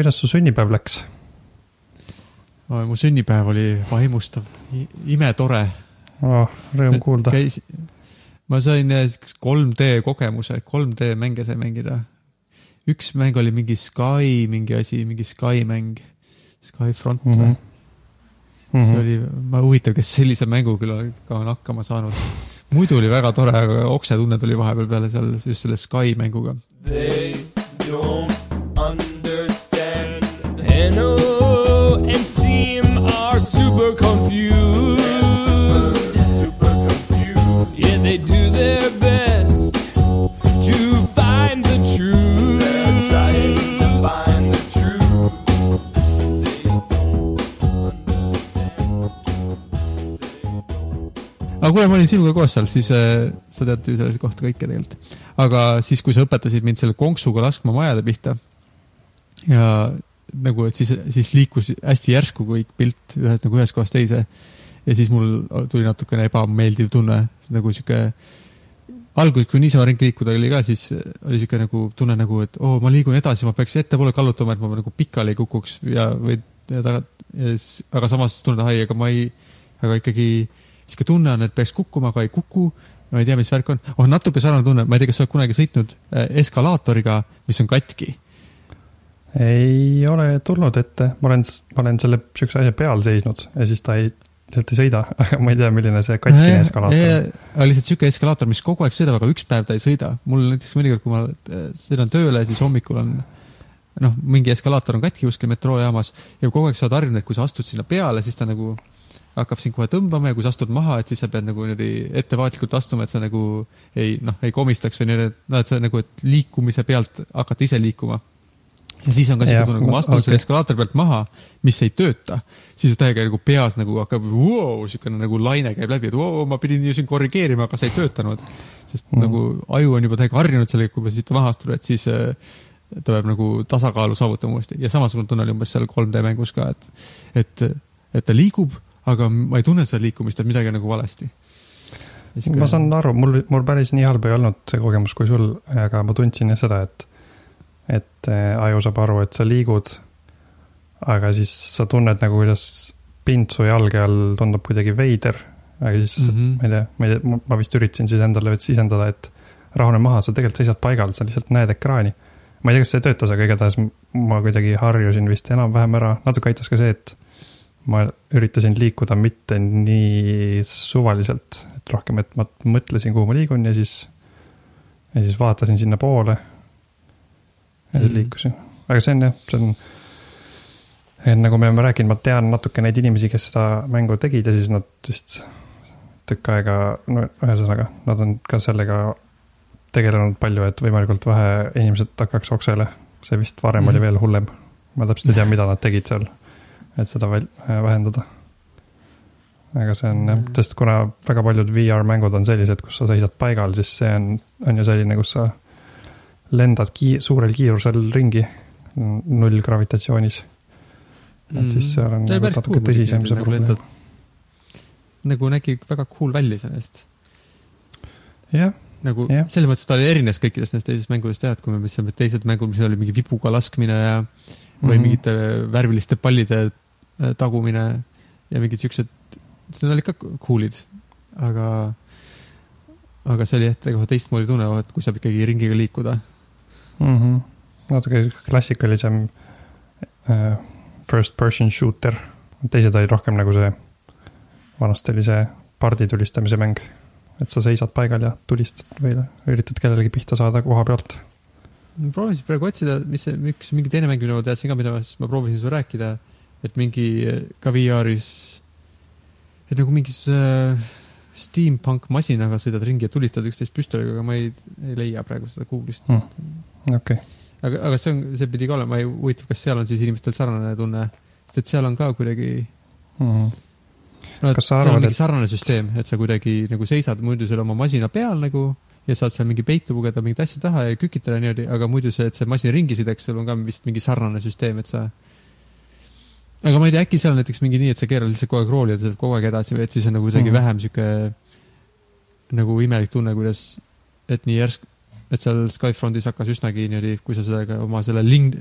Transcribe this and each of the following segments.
kuidas su sünnipäev läks? mu sünnipäev oli vaimustav, imetore oh,. Rõõm kuulda. käis, ma sain äh, siukest 3D kogemuse, 3D mänge sai mängida. üks mäng oli mingi Sky mingi asi, mingi Sky mäng, Skyfront või mm -hmm.? Mm -hmm. see oli, ma huvitav, kes sellise mänguga on hakkama saanud. muidu oli väga tore, aga oksetunne tuli vahepeal peale seal just selle Sky mänguga. They don't aga kuule, ma olin sinuga koos seal, siis äh, sa tead ju selle kohta kõike tegelikult. aga siis, kui sa õpetasid mind selle konksuga laskma majade pihta ja nagu, et siis, siis liikus hästi järsku kõik pilt ühest nagu ühest kohast teise. ja siis mul tuli natukene ebameeldiv tunne, nagu sihuke. alguses, kui niisama ringi liikuda oli ka, siis oli sihuke nagu tunne nagu, et oo oh,, ma liigun edasi, ma peaks ettepoole kallutama, et ma nagu pikali ei kukuks ja, või ja taga. aga samas tunned, ai, aga ma ei, aga ikkagi sihuke tunne on, et peaks kukkuma, aga ei kuku ma ei tea, mis värk on. on natuke sarnane tunne, ma ei tea, kas sa oled kunagi sõitnud äh, eskalaatoriga, mis on katki ei ole tulnud ette, ma olen, ma olen selle sihukese asja peal seisnud ja siis ta ei, lihtsalt ei sõida, aga ma ei tea, milline see katkine eskalaator on. lihtsalt sihuke eskalaator, mis kogu aeg sõidab, aga üks päev ta ei sõida. mul näiteks mõnikord, kui ma äh, sõidan tööle, siis hommikul on noh, mingi eskalaator on katki kuskil metroojaamas ja kogu aeg sa oled harjunud, et kui sa astud sinna peale, siis ta nagu hakkab sind kohe tõmbama ja kui sa astud maha, et siis sa pead nagu niimoodi ettevaatlikult astuma, et sa nagu ei noh, ei komistaks või niimoodi, et noh, et sa nagu, et liikumise pealt hakata ise liikuma ja siis on ka siuke tunne, kui ma astun okay. selle eskalaatori pealt maha, mis ei tööta, siis täiega nagu peas nagu hakkab wow, siukene nagu laine käib läbi, et wow, ma pidin ju siin korrigeerima, aga see ei töötanud. sest mm. nagu aju on juba täiega harjunud sellega, kui ma siit maha astun, et siis äh, ta peab nagu tasakaalu saavutama uuesti ja samasugune tunne oli umbes seal 3D mängus ka, et, et, et ta liigub, aga ma ei tunne seda liikumist, et midagi on nagu valesti. ma saan aru, mul, mul päris nii halb ei olnud see kogemus kui sul, aga ma tundsin jah seda, et et äh, aju saab aru, et sa liigud. aga siis sa tunned nagu, kuidas pind su jalge all tundub kuidagi veider. aga siis mm, -hmm. ma ei tea, ma ei tea, ma vist üritasin siis endale sisendada, et rahune maha, sa tegelikult seisad paigal, sa lihtsalt näed ekraani. ma ei tea, kas see töötas, aga igatahes ma kuidagi harjusin vist enam-vähem ära, natuke aitas ka see, et ma üritasin liikuda mitte nii suvaliselt, et rohkem, et ma mõtlesin, kuhu ma liigun ja siis, ja siis vaatasin sinnapoole ja siis liikusin, aga see on jah, see on. et nagu me oleme rääkinud, ma tean natuke neid inimesi, kes seda mängu tegid ja siis nad vist tükk aega, no ühesõnaga, nad on ka sellega tegelenud palju, et võimalikult vähe inimesed hakkaks oksele. see vist varem mm. oli mhm. veel hullem. ma täpselt ei tea, mida nad tegid seal, et seda vähendada. aga see on jah, sest kuna väga paljud VR mängud on sellised, kus sa seisad paigal, siis see on, on ju selline, kus sa lendad kii-, suurel kiirusel ringi, null gravitatsioonis. et siis seal on nagu natuke cool, tõsisem see nagu probleem. nagu nägi väga cool välja sellest. jah. Nagu ja. selles mõttes ta erines kõikidest nendest teisest mängudest jah, et kui me mõtlesime, et teised mängud, mis oli mingi vibuga laskmine ja või mm -hmm. mingite värviliste pallide äh, tagumine ja mingid siuksed, need olid ka cool'id, aga aga see oli jah, tegelikult teistmoodi tunne, et kui saab ikkagi ringiga liikuda mm. -hmm. natuke klassikalisem äh, first person shooter, teised olid rohkem nagu see, vanasti oli see pardi tulistamise mäng. Et sa seisad paigal ja tulistad või üritad kellelegi pihta saada koha pealt. ma proovisin praegu otsida, mis see, üks mingi teine mäng, mida ma teadsin ka, mida ma, siis ma proovisin sulle rääkida, et mingi ka VR-is, et nagu mingis äh, steampunk masinaga sõidad ringi ja tulistad üksteist püstoliga, aga ma ei, ei leia praegu seda Google'ist mm okei okay.. aga, aga see on, see pidi ka olema huvitav, kas seal on siis inimestel sarnane tunne, sest et seal on ka kuidagi mm. -hmm. No, et seal on mingi sarnane süsteem, et sa kuidagi nagu seisad muidu seal oma masina peal nagu ja saad seal mingi peitu pugeda mingit asja taha ja kükitada niimoodi, aga muidu see, et see masin ringi sõidaks, sul on ka vist mingi sarnane süsteem, et sa. aga ma ei tea, äkki seal on näiteks mingi nii, et sa keerad lihtsalt kogu aeg rooli ja ta sõidab kogu aeg edasi või et siis on nagu kuidagi mm vähem sihuke nagu imelik tunne, kuidas, et nii järsk, et seal Skyfrontis hakkas üsnagi niimoodi, kui sa sellega oma selle ling-,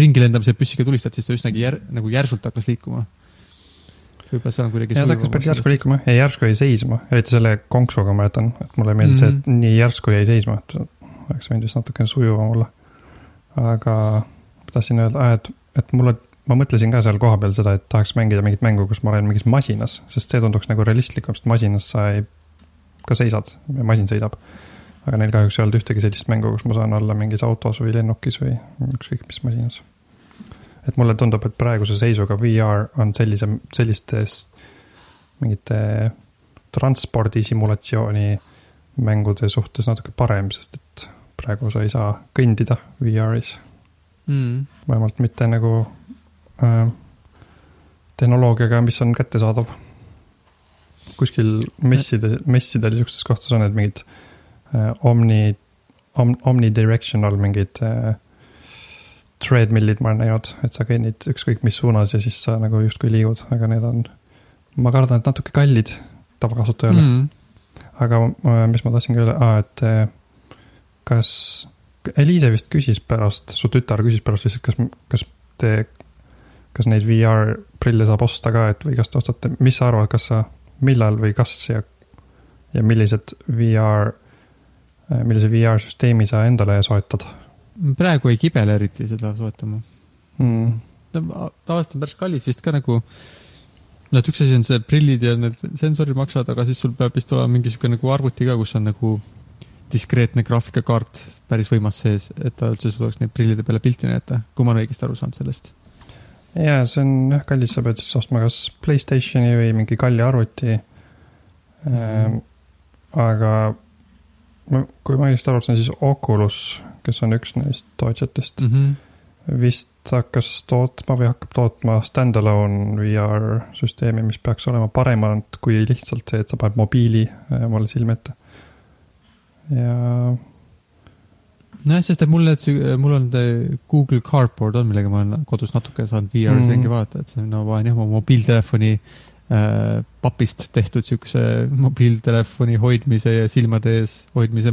ringi lendamise püssiga tulistad, siis ta üsnagi jär-, nagu järsult hakkas liikuma. Võib-olla seal on kuidagi jah, ta hakkas päris järsku liikuma ja järsku jäi seisma, eriti selle konksuga ma mäletan, et mulle meeldis mm, -hmm. et nii järsku jäi seisma, et oleks võinud vist natukene sujuvam olla. aga tahtsin öelda, et, et mulle, ma mõtlesin ka seal kohapeal seda, et tahaks mängida mingit mängu, kus ma olen mingis masinas, sest see tunduks nagu realistlikum, sest masinas sa ei, ka seisad ja masin sõidab aga neil kahjuks ei olnud ühtegi sellist mängu, kus ma saan olla mingis autos või lennukis või ükskõik mis masinas. Et mulle tundub, et praeguse seisuga VR on sellise, sellistes mingite transpordisimulatsiooni mängude suhtes natuke parem, sest et praegu sa ei saa kõndida VR-is mm.. vähemalt mitte nagu äh, tehnoloogiaga, mis on kättesaadav. kuskil messide, messidel ja siukestes kohtades on need mingid Äh, omni om,, omnidirectional mingid äh, treadmill'id ma olen näinud, et sa kõnnid ükskõik mis suunas ja siis sa nagu justkui liigud, aga need on, ma kardan, et natuke kallid tavakasutajale mm. aga äh, mis ma tahtsingi öelda ah,, et äh, kas, Eliise vist küsis pärast, su tütar küsis pärast lihtsalt, kas, kas te, kas neid VR prille saab osta ka, et või kas te ostate, mis sa arvad, kas sa, millal või kas ja, ja millised VR Äh, millise VR-süsteemi sa endale soetad? Praegu ei kibele eriti seda soetama mm.. tavaliselt on päris kallis vist ka nagu, no et üks asi on see prillid ja need sensorid maksavad, aga siis sul peab vist olema mingi sihuke nagu arvuti ka, kus on nagu diskreetne graafikakaart päris võimas sees, et ta üldse suudaks neid prillide peale pilti näidata, kui ma olen õigesti aru saanud sellest. ja see on jah kallis, sa pead siis ostma kas Playstationi või mingi kalli arvuti mm. -hmm. aga ma, kui ma õigesti aru saan, siis Oculus, kes on üks neist tootjatest mm, -hmm. vist hakkas tootma või hakkab tootma stand-alone VR süsteemi, mis peaks olema paremad kui lihtsalt see, et sa paned mobiili äh, omale silme ette. ja. nojah, sest et mul need, mul on Google Cardboard on, millega ma olen kodus natuke saanud VR-is mm -hmm. ringi vaadata, et see on, no ma panen jah oma mobiiltelefoni äh, Äh, papist tehtud siukse mobiiltelefoni hoidmise ja silmade ees hoidmise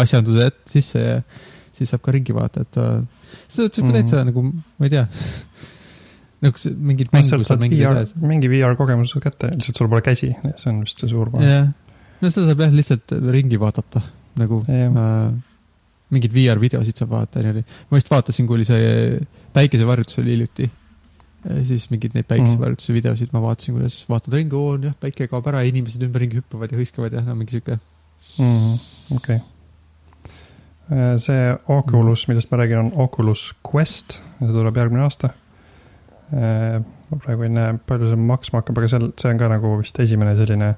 asjanduse sisse ja siis saab ka ringi vaadata, et selles suhtes mm täitsa nagu, ma ei tea nagu mingid mängud saab mängida VR, mingi VR kogemuse kätte, lihtsalt sul pole käsi, see on vist see suur vahe. jah, no seda saab jah lihtsalt ringi vaadata nagu yeah. äh, mingeid VR videosid saab vaadata niimoodi. ma just vaatasin, kui oli see päikesevarjutus oli hiljuti. Siis mingeid neid päikesevarjutuse videosid ma vaatasin, kuidas vaatad ringi, oo jah, päike kaob ära inimesed ümberringi hüppavad ja hõiskavad ja no mingi sihuke. Mm okei. okay.. Äh, see Oculus, millest ma räägin, on Oculus Quest ja see tuleb järgmine aasta. Äh, ma praegu ei näe, palju see maksma hakkab, aga seal, see on ka nagu vist esimene selline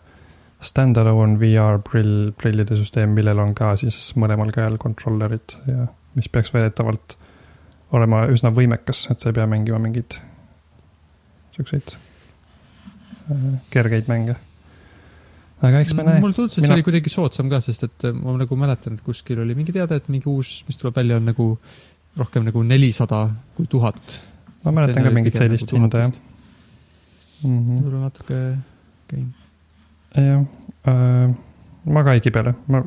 stand-alone VR prill, prillide süsteem, millel on ka siis mõlemal käel controller'id ja mis peaks väidetavalt olema üsna võimekas, et sa ei pea mängima mingit siukseid äh, kergeid mänge. Aga eks me näe. mulle tundus, et Mina... see oli kuidagi soodsam ka, sest et äh, ma nagu mäletan, et kuskil oli mingi teade, et mingi uus, mis tuleb välja, on nagu rohkem nagu nelisada kui tuhat. ma mäletan ka mingit sellist nagu hinda, jah mm -hmm.. võib-olla natuke, okei okay.. jah äh,, ma ka ei kibele, ma,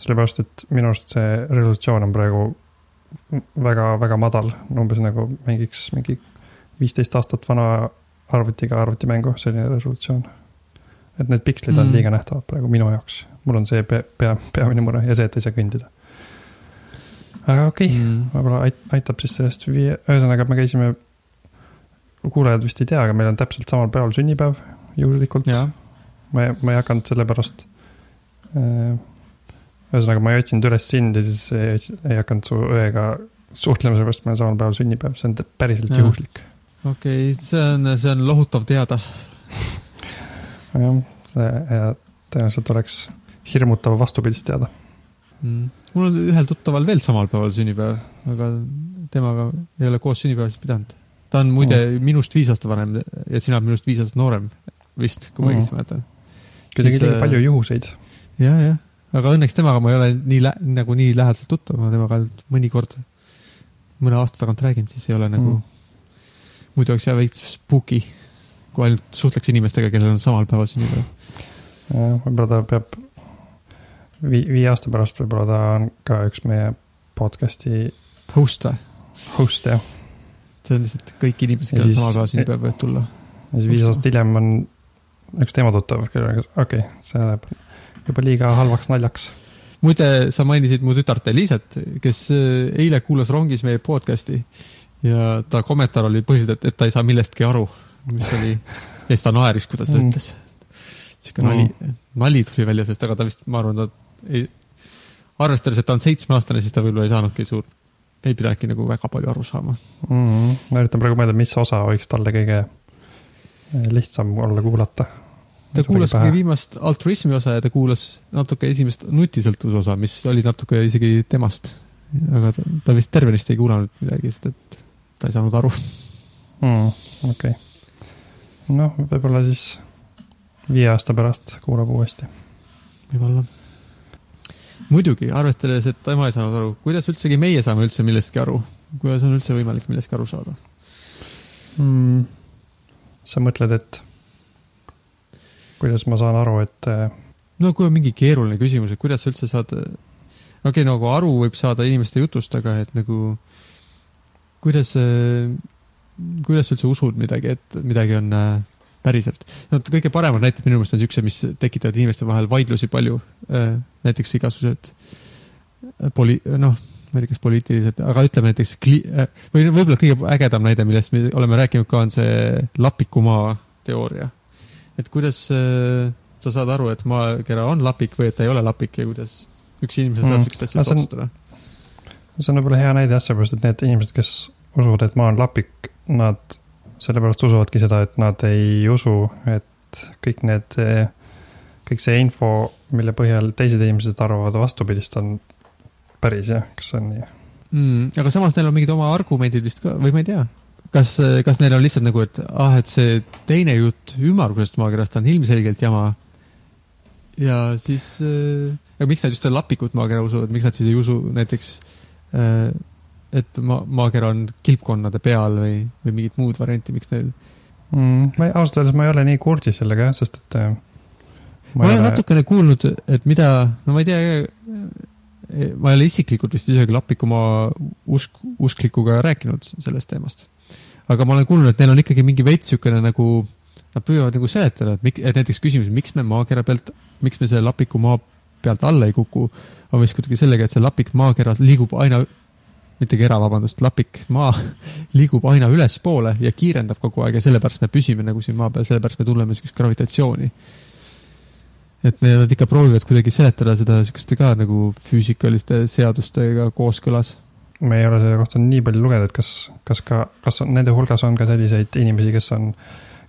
sellepärast, et minu arust see resolutsioon on praegu väga, väga madal, umbes nagu mängiks mingi viisteist aastat vana arvutiga arvutimängu, selline resolutsioon. Et need pikslid on mm. liiga nähtavad praegu minu jaoks, mul on see pea, pea, peamine mure ja see, et ei saa kõndida. aga okei okay. mm., võib-olla ait, aitab siis sellest, ühesõnaga me käisime, kuulajad vist ei tea, aga meil on täpselt samal päeval sünnipäev, juhuslikult. ma, ma ei hakanud selle pärast äh, ühesõnaga, ma ei otsinud üles sind ja siis ei, ei hakanud su õega suhtlema, sellepärast meil on samal päeval sünnipäev, see on päriselt ja. juhuslik okei okay,, see on, see on lohutav teada. jah, see tõenäoliselt oleks hirmutav vastupidist teada mm.. mul on ühel tuttaval veel samal päeval sünnipäev, aga temaga ei ole koos sünnipäevasid pidanud. ta on muide mm. minust viis aastat vanem ja sina oled minust viis aastat noorem vist, kui ma õigesti mm. mäletan. kuidagi liiga palju juhuseid ja,. jah, aga õnneks temaga ma ei ole nii lä-, nagu nii lähedaselt tuttav, ma temaga mõnikord mõne aasta tagant räägin, siis ei ole nagu mm muidu oleks jah veits spooky, kui ainult suhtleks inimestega, kellel on samal päeval sünnipäev. võib-olla ta peab vii-, viie aasta pärast võib-olla ta on ka üks meie podcast'i host või? host, jah. see on lihtsalt kõik inimesed, kellel sama päev siin peab, võivad tulla. ja siis viis aastat hiljem on üks tema tuttav, kellega, okei okay,, see läheb juba liiga halvaks naljaks. muide, sa mainisid mu tütart Elisat, kes äh, eile kuulas rongis meie podcast'i ja ta kommentaar oli põhiliselt, et ta ei saa millestki aru, mis oli, ja siis ta naeris, kui ta seda mm. ütles. sihuke nali mm., nali tuli välja sellest, aga ta vist, ma arvan, ta ei, arvestades, et ta on seitsmeaastane, siis ta võib-olla ei saanudki suur, ei pidanudki nagu väga palju aru saama mm. -hmm. ma üritan praegu mõelda, mis osa võiks talle kõige lihtsam olla kuulata. ta kuulas kõige viimast altruismi osa ja ta kuulas natuke esimest nutisõltuvuse osa, mis oli natuke isegi temast. aga ta, ta vist tervenisti ei kuulanud midagi, sest et ta ei saanud aru mm,. okei okay., noh, võib-olla siis viie aasta pärast kuulab uuesti. võib-olla. muidugi, arvestades, et tema ei saanud aru, kuidas üldsegi meie saame üldse millestki aru, kuidas on üldse võimalik millestki aru saada mm,? sa mõtled, et kuidas ma saan aru, et äh, no kui on mingi keeruline küsimus, et kuidas sa üldse saad, okei okay,, nagu aru võib saada inimeste jutust, aga et nagu kuidas, äh, kuidas üldse usud midagi, et midagi on äh, päriselt? no kõige paremad näited minu meelest on siuksed, mis tekitavad inimeste vahel vaidlusi palju. Äh, näiteks igasugused poli-, noh, ma ei tea, kas poliitilised, aga ütleme näiteks kli-, või võib-olla kõige ägedam näide, millest me oleme rääkinud ka, on see lapikumaa teooria. et kuidas sa saad aru, et maakera on lapik või et ta ei ole lapik ja kuidas üks inimene saab mm. siukest asja otsustada? see on võib-olla hea näide jah, sellepärast et need inimesed, kes usuvad, et maa on lapik, nad sellepärast usuvadki seda, et nad ei usu, et kõik need, kõik see info, mille põhjal teised inimesed arvavad vastupidist, on päris jah, kas see on nii mm,? aga samas neil on mingid oma argumendid vist ka või ma ei tea. kas, kas neil on lihtsalt nagu, et ah, et see teine jutt ümmargusest maakerast on ilmselgelt jama. ja siis äh,, aga miks nad just seda lapikut maakera usuvad, miks nad siis ei usu näiteks äh, et ma, maakera on kilpkonnade peal või, või mingit muud varianti, miks neil mm,? ma ei, ausalt öeldes ma ei ole nii kursis sellega jah, sest et äh, ma, ma olen ole... natukene kuulnud, et mida, no ma ei tea, äh, ma ei ole isiklikult vist isegi Lapikumaa usk, usklikuga rääkinud sellest teemast. aga ma olen kuulnud, et neil on ikkagi mingi veits niisugune nagu, nad püüavad nagu seletada, et miks, et näiteks küsimus, miks me maakera pealt, miks me selle Lapikumaa pealt alla ei kuku, on vist kuidagi sellega, et see lapik maakera liigub aina, mitte kera, vabandust, lapik maa liigub aina ülespoole ja kiirendab kogu aeg ja sellepärast me püsime nagu siin maa peal, sellepärast me tunneme niisugust gravitatsiooni. et nad ikka proovivad kuidagi seletada seda niisuguste ka nagu füüsikaliste seadustega kooskõlas me ei ole selle kohta nii palju lugenud, et kas, kas ka, kas on, nende hulgas on ka selliseid inimesi, kes on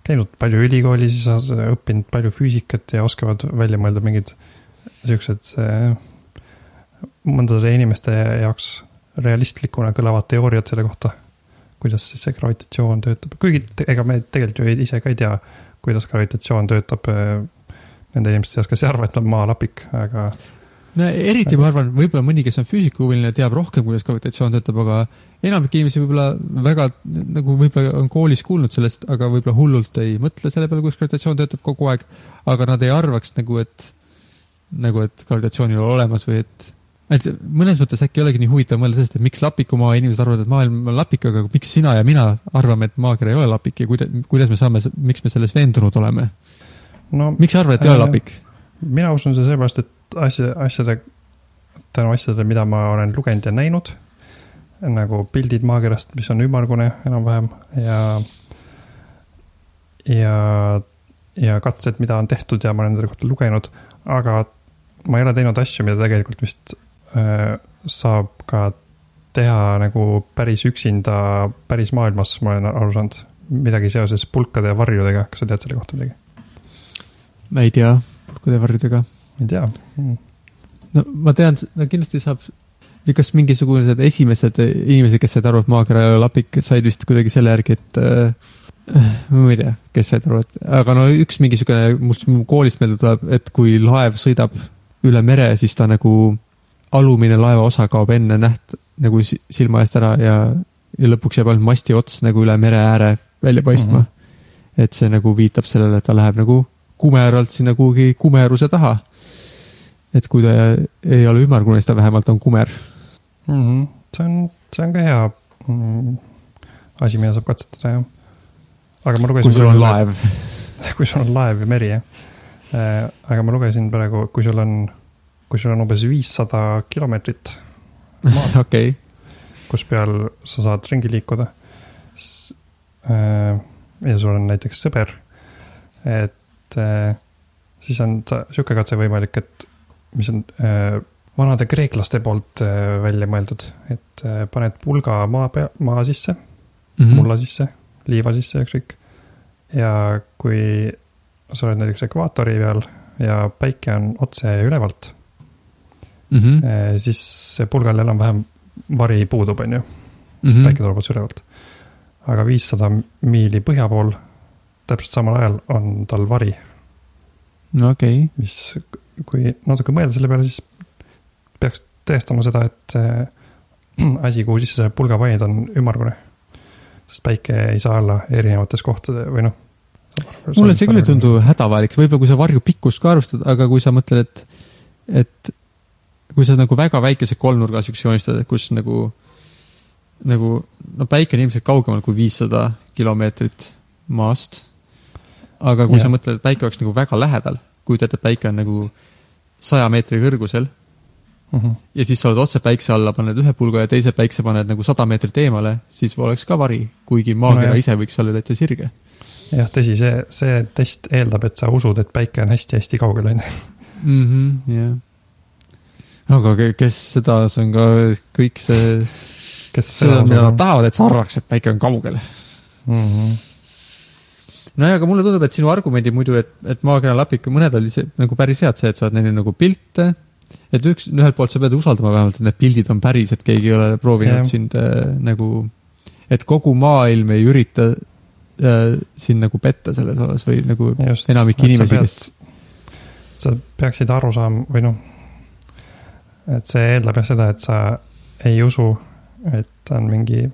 käinud palju ülikoolis, õppinud palju füüsikat ja oskavad välja mõelda mingid siuksed mõndade inimeste jaoks realistlikuna kõlavad teooriad selle kohta, kuidas siis see gravitatsioon töötab, kuigi ega me tegelikult ju ise ka ei tea, kuidas gravitatsioon töötab äh, nende inimeste seas, kes ei arva, et on maalapik, aga. no eriti ma arvan, võib-olla mõni, kes on füüsikahuviline, teab rohkem, kuidas gravitatsioon töötab, aga enamik inimesi võib-olla väga nagu võib-olla on koolis kuulnud sellest, aga võib-olla hullult ei mõtle selle peale, kuidas gravitatsioon töötab kogu aeg. aga nad ei arvaks nagu, et nagu, et gravitatsioon ei ole olemas või et, et mõnes mõttes äkki ei olegi nii huvitav mõelda sellest, et miks lapikumaa inimesed arvavad, et maailm on lapik, aga miks sina ja mina arvame, et maakera ei ole lapik ja kuidas, kuidas me saame, miks me selles veendunud oleme no,? miks sa arvad, et ei äh, ole lapik? mina usun seda sellepärast, et asja, asjade, tänu asjadele, mida ma olen lugenud ja näinud, nagu pildid maakerast, mis on ümmargune enam-vähem ja, ja, ja katsed, mida on tehtud ja ma olen nende kohta lugenud, aga ma ei ole teinud asju, mida tegelikult vist saab ka teha nagu päris üksinda päris maailmas, ma olen aru saanud. midagi seoses pulkade ja varjudega, kas sa tead selle kohta midagi? ma ei tea, pulkade ja varjudega. ei tea mm.? no ma tean, no kindlasti saab, kas mingisugused esimesed inimesed, kes said aru, et maakera ei ole lapik, said vist kuidagi selle järgi, et äh, ma ei tea, kes said aru, et aga no üks mingisugune, must koolist meelde tuleb, et kui laev sõidab üle mere, siis ta nagu alumine laeva osa kaob enne näht- nagu silma eest ära ja, ja lõpuks jääb ainult masti ots nagu üle mere ääre välja paistma mm. -hmm. et see nagu viitab sellele, et ta läheb nagu kumeralt sinna kuhugi kumeruse taha. et kui ta ei ole ümmargune, siis ta vähemalt on kumer mm. -hmm. see on, see on ka hea mm, asi, mida saab katsetada, jah. aga ma lugesin. kui sul on laev kui sul on laev ja meri, jah. Äh, aga ma lugesin praegu, kui sul on, kui sul on umbes viissada kilomeetrit maad okay., kus peal sa saad ringi liikuda. Äh, ja sul on näiteks sõber, et äh, siis on sihuke katse võimalik, et mis on vanade kreeklaste poolt välja mõeldud, et paned pulga maa pea, maa sisse mm, -hmm. mulla sisse, liiva sisse, ükskõik. ja kui sa oled näiteks ekvaatori peal ja päike on otse ülevalt mm, -hmm. siis pulgal enam-vähem vari puudub, on ju. sest mm -hmm. päike tuleb otse ülevalt. aga viissada miili põhja pool, täpselt samal ajal on tal vari. no okei okay.. mis, kui natuke mõelda selle peale, siis peaks tõestama seda, et äh, asi, kuhu sisse sa pulga panid, on ümmargune sest päike ei saa olla erinevates kohtades või noh. mulle see küll ei tundu hädavajalik, võib-olla kui sa varju pikkust ka arvestad, aga kui sa mõtled, et, et kui sa nagu väga väikese kolmnurga siukse joonistad, et kus nagu, nagu no päike on ilmselt kaugemal kui viissada kilomeetrit maast. aga kui ja. sa mõtled, et päike oleks nagu väga lähedal, kujutad ette, et päike on nagu saja meetri kõrgusel mm. -hmm. ja siis sa oled otse päikse alla, paned ühe pulga ja teise päikse paned nagu sada meetrit eemale, siis oleks ka vari, kuigi maakera no, ise võiks olla täitsa sirge. jah, tõsi, see, see test eeldab, et sa usud, et päike on hästi-hästi kaugel, on ju. Mhm, jah. Aga kes seda, see on ka kõik see, seda, mida nad tahavad, et sa arvaks, et päike on kaugel mm. -hmm nojah, aga mulle tundub, et sinu argumendid muidu, et, et maakera lapik, mõned olid nagu päris head, see, et sa oled neile nagu pilte et üks, ühelt poolt sa pead usaldama vähemalt, et need pildid on päris, et keegi ei ole proovinud yeah. sind äh, nagu, et kogu maailm ei ürita äh, sind nagu petta selles osas või nagu Just, enamik inimesi, kes. sa peaksid aru saama või noh, et see eeldab jah seda, et sa ei usu, et on mingi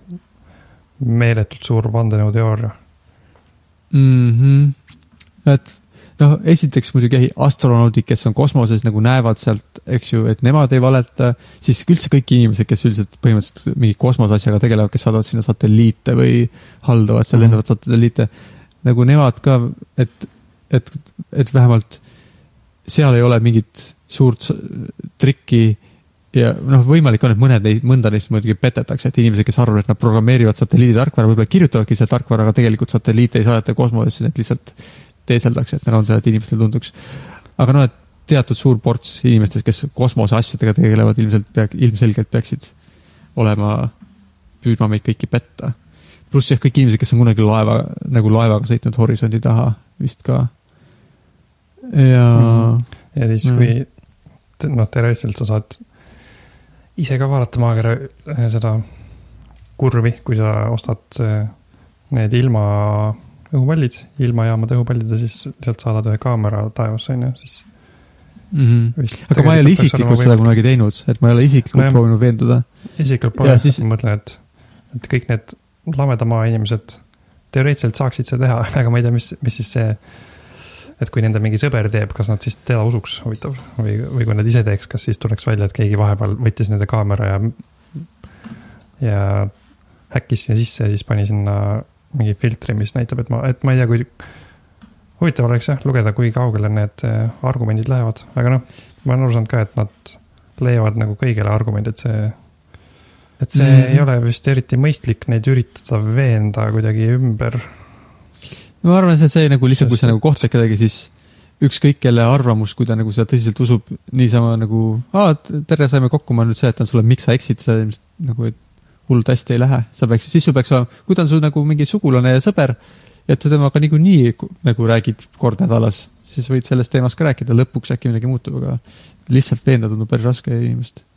meeletult suur vandenõuteooria mm. -hmm. et noh, esiteks muidugi astronaudid, kes on kosmoses nagu näevad sealt, eks ju, et nemad ei valeta, siis üldse kõik inimesed, kes üldiselt põhimõtteliselt mingi kosmoseasjaga tegelevad, kes saadavad sinna satelliite või haldavad seal mm -hmm. lendavat satelliite, nagu nemad ka, et, et, et vähemalt seal ei ole mingit suurt trikki ja noh, võimalik on, et mõned neid, mõnda neist muidugi petetakse, et inimesed, kes arvavad, et nad programmeerivad satelliidi tarkvara, võib-olla kirjutavadki seda tarkvara, aga tegelikult satelliite ei saadeta kosmosesse, need lihtsalt teeseldakse, et neil on see, et inimestele tunduks. aga noh, et teatud suur ports inimestest, kes kosmoseasjadega tegelevad, ilmselt pea, ilmselgelt peaksid olema, püüdma meid kõiki petta. pluss jah, kõik inimesed, kes on kunagi laeva, nagu laevaga sõitnud horisondi taha vist ka. ja mm. ja siis, kui noh, teoreetiliselt sa saad ise ka vaadata maakera eh, seda kurvi, kui sa ostad eh, need ilma õhupallid, ilmajaamade õhupallid ja siis sealt saadad ühe kaamera taevasse, on ju, siis mm. -hmm. aga ma ei ole isiklikult seda kunagi teinud, et ma ei ole isiklikult no, proovinud veenduda. isiklikult pole, siis... ma mõtlen, et, et kõik need lameda maa inimesed teoreetiliselt saaksid seda teha, aga ma ei tea, mis, mis siis see, et kui nende mingi sõber teeb, kas nad siis teda usuks, huvitav, või, või kui nad ise teeks, kas siis tuleks välja, et keegi vahepeal võttis nende kaamera ja, ja häkkis sinna sisse ja siis pani sinna mingi filtri, mis näitab, et ma, et ma ei tea, kui huvitav oleks jah lugeda, kui kaugele need äh, argumendid lähevad, aga noh, ma olen aru saanud ka, et nad leiavad nagu kõigele argumendid, see. et see mm. ei ole vist eriti mõistlik neid üritada veenda kuidagi ümber. Ma arvan, et see nagu lihtsalt, kui sa nagu kohtled kedagi, siis ükskõik kelle arvamus, kui ta nagu seda tõsiselt usub, niisama nagu, aa, tere, saime kokku, ma nüüd seletan sulle, miks sa eksid, sa ilmselt nagu, et hullult hästi ei lähe, sa peaks, siis sul peaks olema, kui ta on sul nagu mingi sugulane ja sõber, et sa temaga niikuinii nagu räägid kord nädalas, siis võid sellest teemast ka rääkida, lõpuks äkki midagi muutub, aga lihtsalt veenda tundub päris raske inimest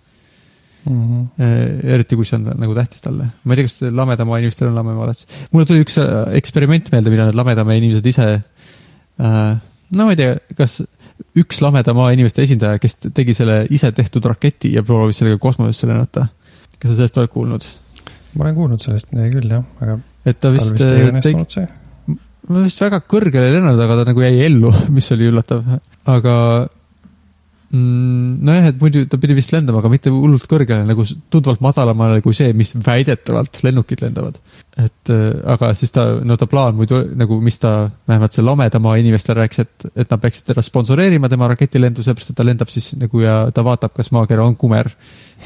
mm. -hmm. eriti kui see on nagu tähtis talle. ma ei tea, kas lamedamaa inimestel on lamemaalatsi. mulle tuli üks äh, eksperiment meelde, mida need lamedamaa inimesed ise äh,, no ma ei tea, kas üks lamedamaa inimeste esindaja, kes tegi selle ise tehtud raketi ja proovis sellega kosmosesse lennata. kas sa sellest oled kuulnud? ma olen kuulnud sellest midagi küll jah, aga. et ta vist tegi, vist väga kõrgele ei lennanud, aga ta nagu jäi ellu, mis oli üllatav, aga mm,? nojah, et muidu ta pidi vist lendama, aga mitte hullult kõrgele, nagu tunduvalt madalamale kui see, mis väidetavalt lennukid lendavad. et äh, aga siis ta, no ta plaan muidu nagu, mis ta vähemalt seal Lamedamaa inimestele rääkis, et, et nad peaksid teda sponsoreerima, tema raketilendu, sellepärast et ta lendab siis nagu ja ta vaatab, kas maakera on kumer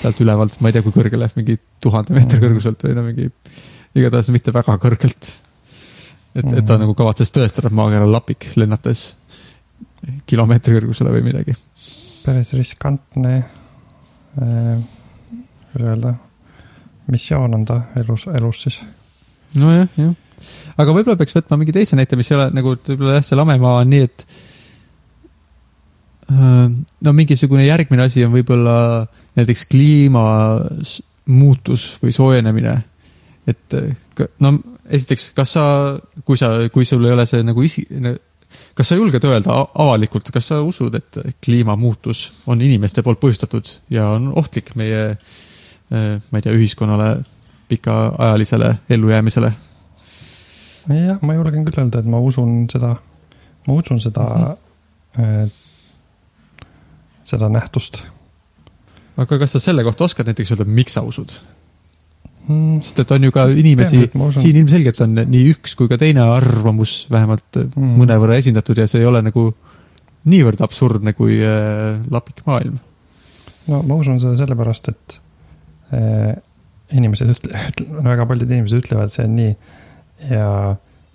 sealt ülevalt, ma ei tea, kui kõrgele, mingi tuhande meetri mm. kõrguselt või no mingi, igatahes mitte väga kõrgelt. et, et ta mm. nagu kavatses tõestada, et maakera lapik, lennates kilomeetri kõrgusele või midagi päris riskantne äh,, kuidas öelda, missioon on ta elus, elus siis. nojah, jah. aga võib-olla peaks võtma mingi teise näite, mis ei ole nagu võib-olla jah, see lamemaa on nii, et äh, no mingisugune järgmine asi on võib-olla näiteks kliimamuutus või soojenemine. et no esiteks, kas sa, kui sa, kui sul ei ole see nagu isi-, kas sa julged öelda avalikult, kas sa usud, et kliimamuutus on inimeste poolt põhjustatud ja on ohtlik meie, eh, ma ei tea, ühiskonnale, pikaajalisele ellujäämisele? jah, ma julgen küll öelda, et ma usun seda, ma usun seda mm, -hmm. seda nähtust. aga kas sa selle kohta oskad näiteks öelda, miks sa usud? Mm.. sest et on ju ka inimesi, siin ilmselgelt on nii üks kui ka teine arvamus vähemalt mm. mõnevõrra esindatud ja see ei ole nagu niivõrd absurdne kui äh, lapik maailm. no ma usun seda sellepärast, et äh, inimesed ütle-, ütle, väga paljud inimesed ütlevad, see on nii. ja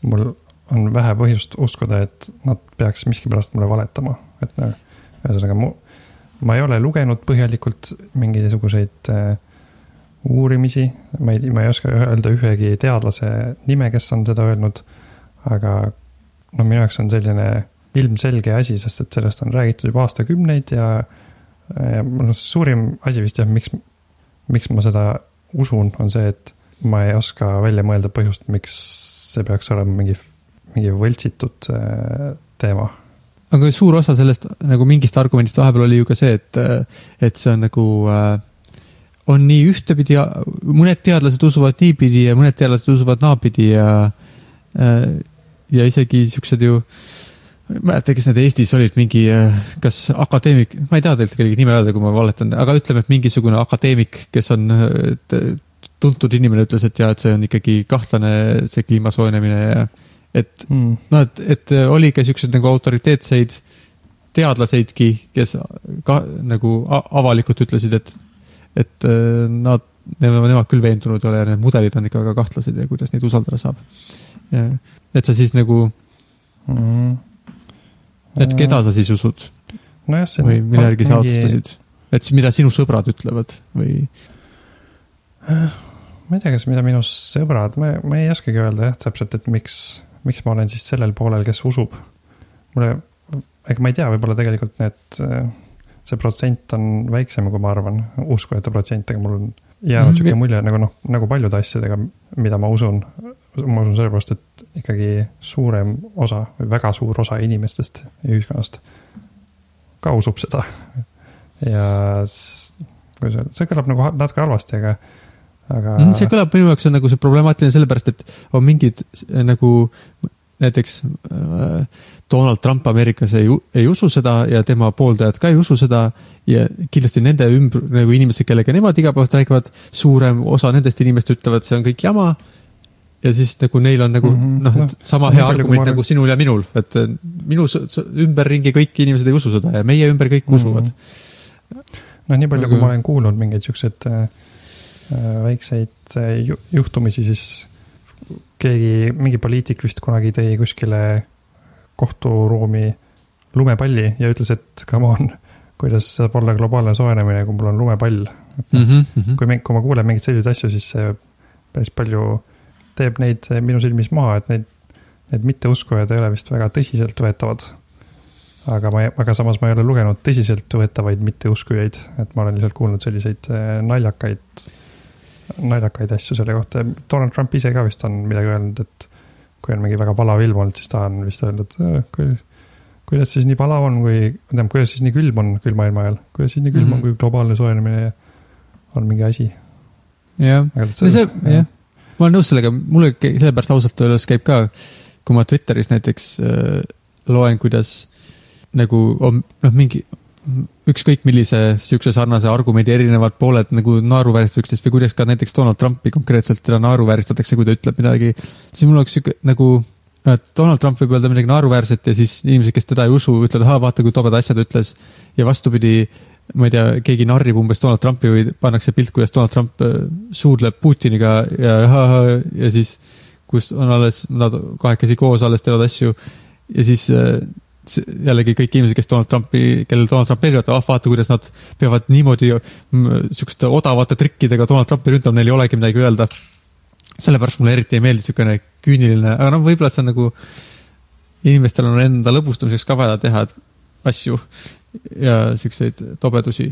mul on vähe põhjust uskuda, et nad peaks miskipärast mulle valetama, et noh, ühesõnaga mu, ma ei ole lugenud põhjalikult mingisuguseid äh, uurimisi, ma ei, ma ei oska öelda ühegi teadlase nime, kes on seda öelnud. aga noh, minu jaoks on selline ilmselge asi, sest et sellest on räägitud juba aastakümneid ja, ja noh, suurim asi vist jah, miks, miks ma seda usun, on see, et ma ei oska välja mõelda põhjust, miks see peaks olema mingi, mingi võltsitud äh, teema aga suur osa sellest nagu mingist argumendist vahepeal oli ju ka see, et, et see on nagu äh, on nii ühtepidi, mõned teadlased usuvad niipidi ja mõned teadlased usuvad naapidi ja, äh, ja isegi siuksed ju, ma ei mäleta, kes need Eestis olid, mingi, äh, kas akadeemik, ma ei taha tegelikult kellegi nime öelda, kui ma valetan, aga ütleme, et mingisugune akadeemik, kes on tuntud inimene, ütles, et jaa, et see on ikkagi kahtlane, see kliima soojenemine ja et mm. noh, et, et oli ka siukseid nagu autoriteetseid teadlaseidki, kes ka nagu avalikult ütlesid, et et äh, nad, nemad küll veendunud ei ole ja need mudelid on ikka väga kahtlased ja kuidas neid usaldada saab. et sa siis nagu mm., et keda sa siis usud no? või mille järgi sa otsustasid? et siis mida sinu sõbrad ütlevad või? ma ei tea, kas mida minu sõbrad, ma, ma ei oskagi öelda jah, täpselt, et miks, miks ma olen siis sellel poolel, kes usub. mulle, ega ma ei tea, võib-olla tegelikult need see protsent on väiksem, kui ma arvan, uskujate protsent, aga mul on jäänud mm, sihuke mulje nagu noh, nagu paljude asjadega, mida ma usun. ma usun sellepärast, et ikkagi suurem osa või väga suur osa inimestest ja ühiskonnast ka usub seda. ja kuidas öelda, see kõlab nagu natuke halvasti, aga, aga. Mm, see kõlab minu jaoks on nagu see problemaatiline sellepärast, et on mingid nagu näiteks äh, Donald Trump Ameerikas ei, ei usu seda ja tema pooldajad ka ei usu seda ja kindlasti nende ümber, nagu inimesed, kellega nemad igapäevaselt räägivad, suurem osa nendest inimest ütlevad, see on kõik jama. ja siis nagu neil on nagu mm -hmm. noh, et sama no, hea argument nagu sinul ja minul, et äh, minu ümberringi kõik inimesed ei usu seda ja meie ümber kõik mm -hmm. usuvad. noh, nii palju, kui ma olen kuulnud mingeid siukseid äh, äh väikseid äh, juhtumisi, siis keegi, mingi poliitik vist kunagi tõi kuskile kohturuumi lumepalli ja ütles, et come on, kuidas saab olla globaalne soojenemine, kui mul on lumepall mm. -hmm. kui me, kui ma kuulen mingeid selliseid asju, siis see päris palju teeb neid minu silmis maha, et neid, need mitteuskujad ei ole vist väga tõsiseltvõetavad. aga ma, aga samas ma ei ole lugenud tõsiseltvõetavaid mitteuskujaid, et ma olen lihtsalt kuulnud selliseid eh, naljakaid naljakaid asju selle kohta. Donald Trump ise ka vist on midagi öelnud, et kui on mingi väga palav ilm olnud, siis ta on vist öelnud, kui, kuidas siis nii palav on, kui, tähendab, kuidas siis nii külm on külma ilma ajal, kuidas siis nii külm mm -hmm. on, mhm. kui globaalne soojenemine on mingi asi. jah, see, jah, ma olen nõus sellega, mulle sellepärast ausalt öeldes käib ka, kui ma Twitteris näiteks äh, loen, kuidas nagu on noh, mingi ükskõik millise sihukese sarnase argumendi erinevad pooled nagu naeruvääristavad üksteist või kuidas ka näiteks Donald Trumpi konkreetselt teda naeruvääristatakse, kui ta ütleb midagi. siis mul oleks sihuke nagu, et Donald Trump võib öelda midagi naeruväärset ja siis inimesed, kes teda ei usu, ütlevad, ahaa, vaata kui tobedad asjad ütles. ja vastupidi, ma ei tea, keegi narrib umbes Donald Trumpi või pannakse pilt, kuidas Donald Trump äh, suudleb Putiniga ja, ja, ja siis kus on alles, nad kahekesi koos alles teevad asju ja siis äh, jällegi kõik inimesed, kes Donald Trumpi, kellel Donald Trump meeldivad, ah vaata, kuidas nad peavad niimoodi mm, sihukeste odavate trikkidega Donald Trumpi ründama, neil ei olegi midagi öelda. sellepärast mulle eriti ei meeldi sihukene küüniline, aga noh, võib-olla see on nagu, inimestel on enda lõbustamiseks ka vaja teha asju ja siukseid tobedusi.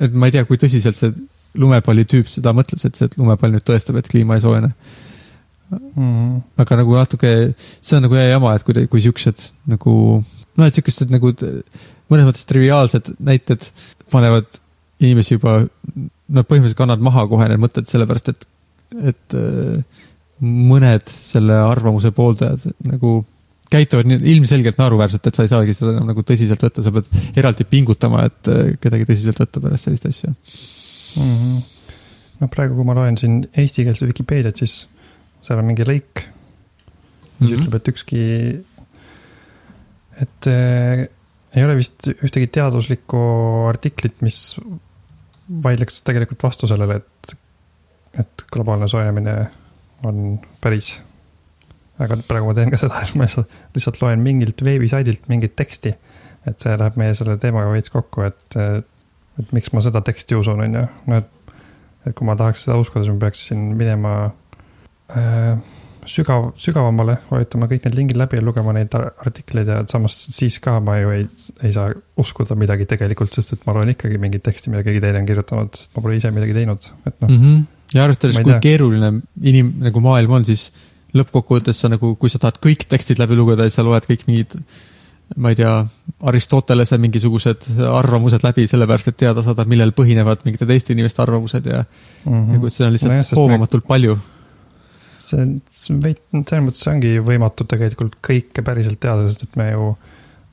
et ma ei tea, kui tõsiselt see lumepalli tüüp seda mõtles, et see lumepall nüüd tõestab, et kliima ei soojene mm.. aga nagu natuke, see on nagu hea jama, et kui, kui siuksed nagu, noh, et siukesed nagu mõnes mõttes triviaalsed näited panevad inimesi juba, nad põhimõtteliselt kannavad maha kohe need mõtted, sellepärast et, et äh, mõned selle arvamuse pooldajad nagu käituvad ilmselgelt naeruväärselt, et sa ei saagi seda enam nagu tõsiselt võtta, sa pead eraldi pingutama, et äh, kedagi tõsiselt võtta pärast sellist asja mm. -hmm. noh, praegu, kui ma loen siin eestikeelset Vikipeediat, siis seal on mingi lõik, mis mm -hmm. ütleb, et ükski, et äh, ei ole vist ühtegi teaduslikku artiklit, mis vaidleks tegelikult vastu sellele, et, et globaalne soojenemine on päris. aga praegu ma teen ka seda, et ma lihtsalt, lihtsalt loen mingilt veebisaidilt mingit teksti. et see läheb meie selle teemaga veits kokku, et, et miks ma seda teksti usun, on ju, no et. et kui ma tahaks seda uskuda, siis ma peaksin minema Äh, sügav, sügavamale, vajutama kõik need lingid läbi ja lugema neid artikleid ja samas siis ka ma ju ei, ei saa uskuda midagi tegelikult, sest et ma loen ikkagi mingit teksti, mida keegi teine on kirjutanud, sest ma pole ise midagi teinud, et noh mm. -hmm. ja arvestades, kui tea. keeruline inim-, nagu maailm on, siis lõppkokkuvõttes sa nagu, kui sa tahad kõik tekstid läbi lugeda ja sa loed kõik mingid ma ei tea, Aristotelese mingisugused arvamused läbi, sellepärast et teada saada, millel põhinevad mingite teiste inimeste arvamused ja mm -hmm. nagu see on lihtsalt no hoomamatult me... palju see, see veit-, selles mõttes ongi võimatu tegelikult kõike päriselt teada, sest et me ju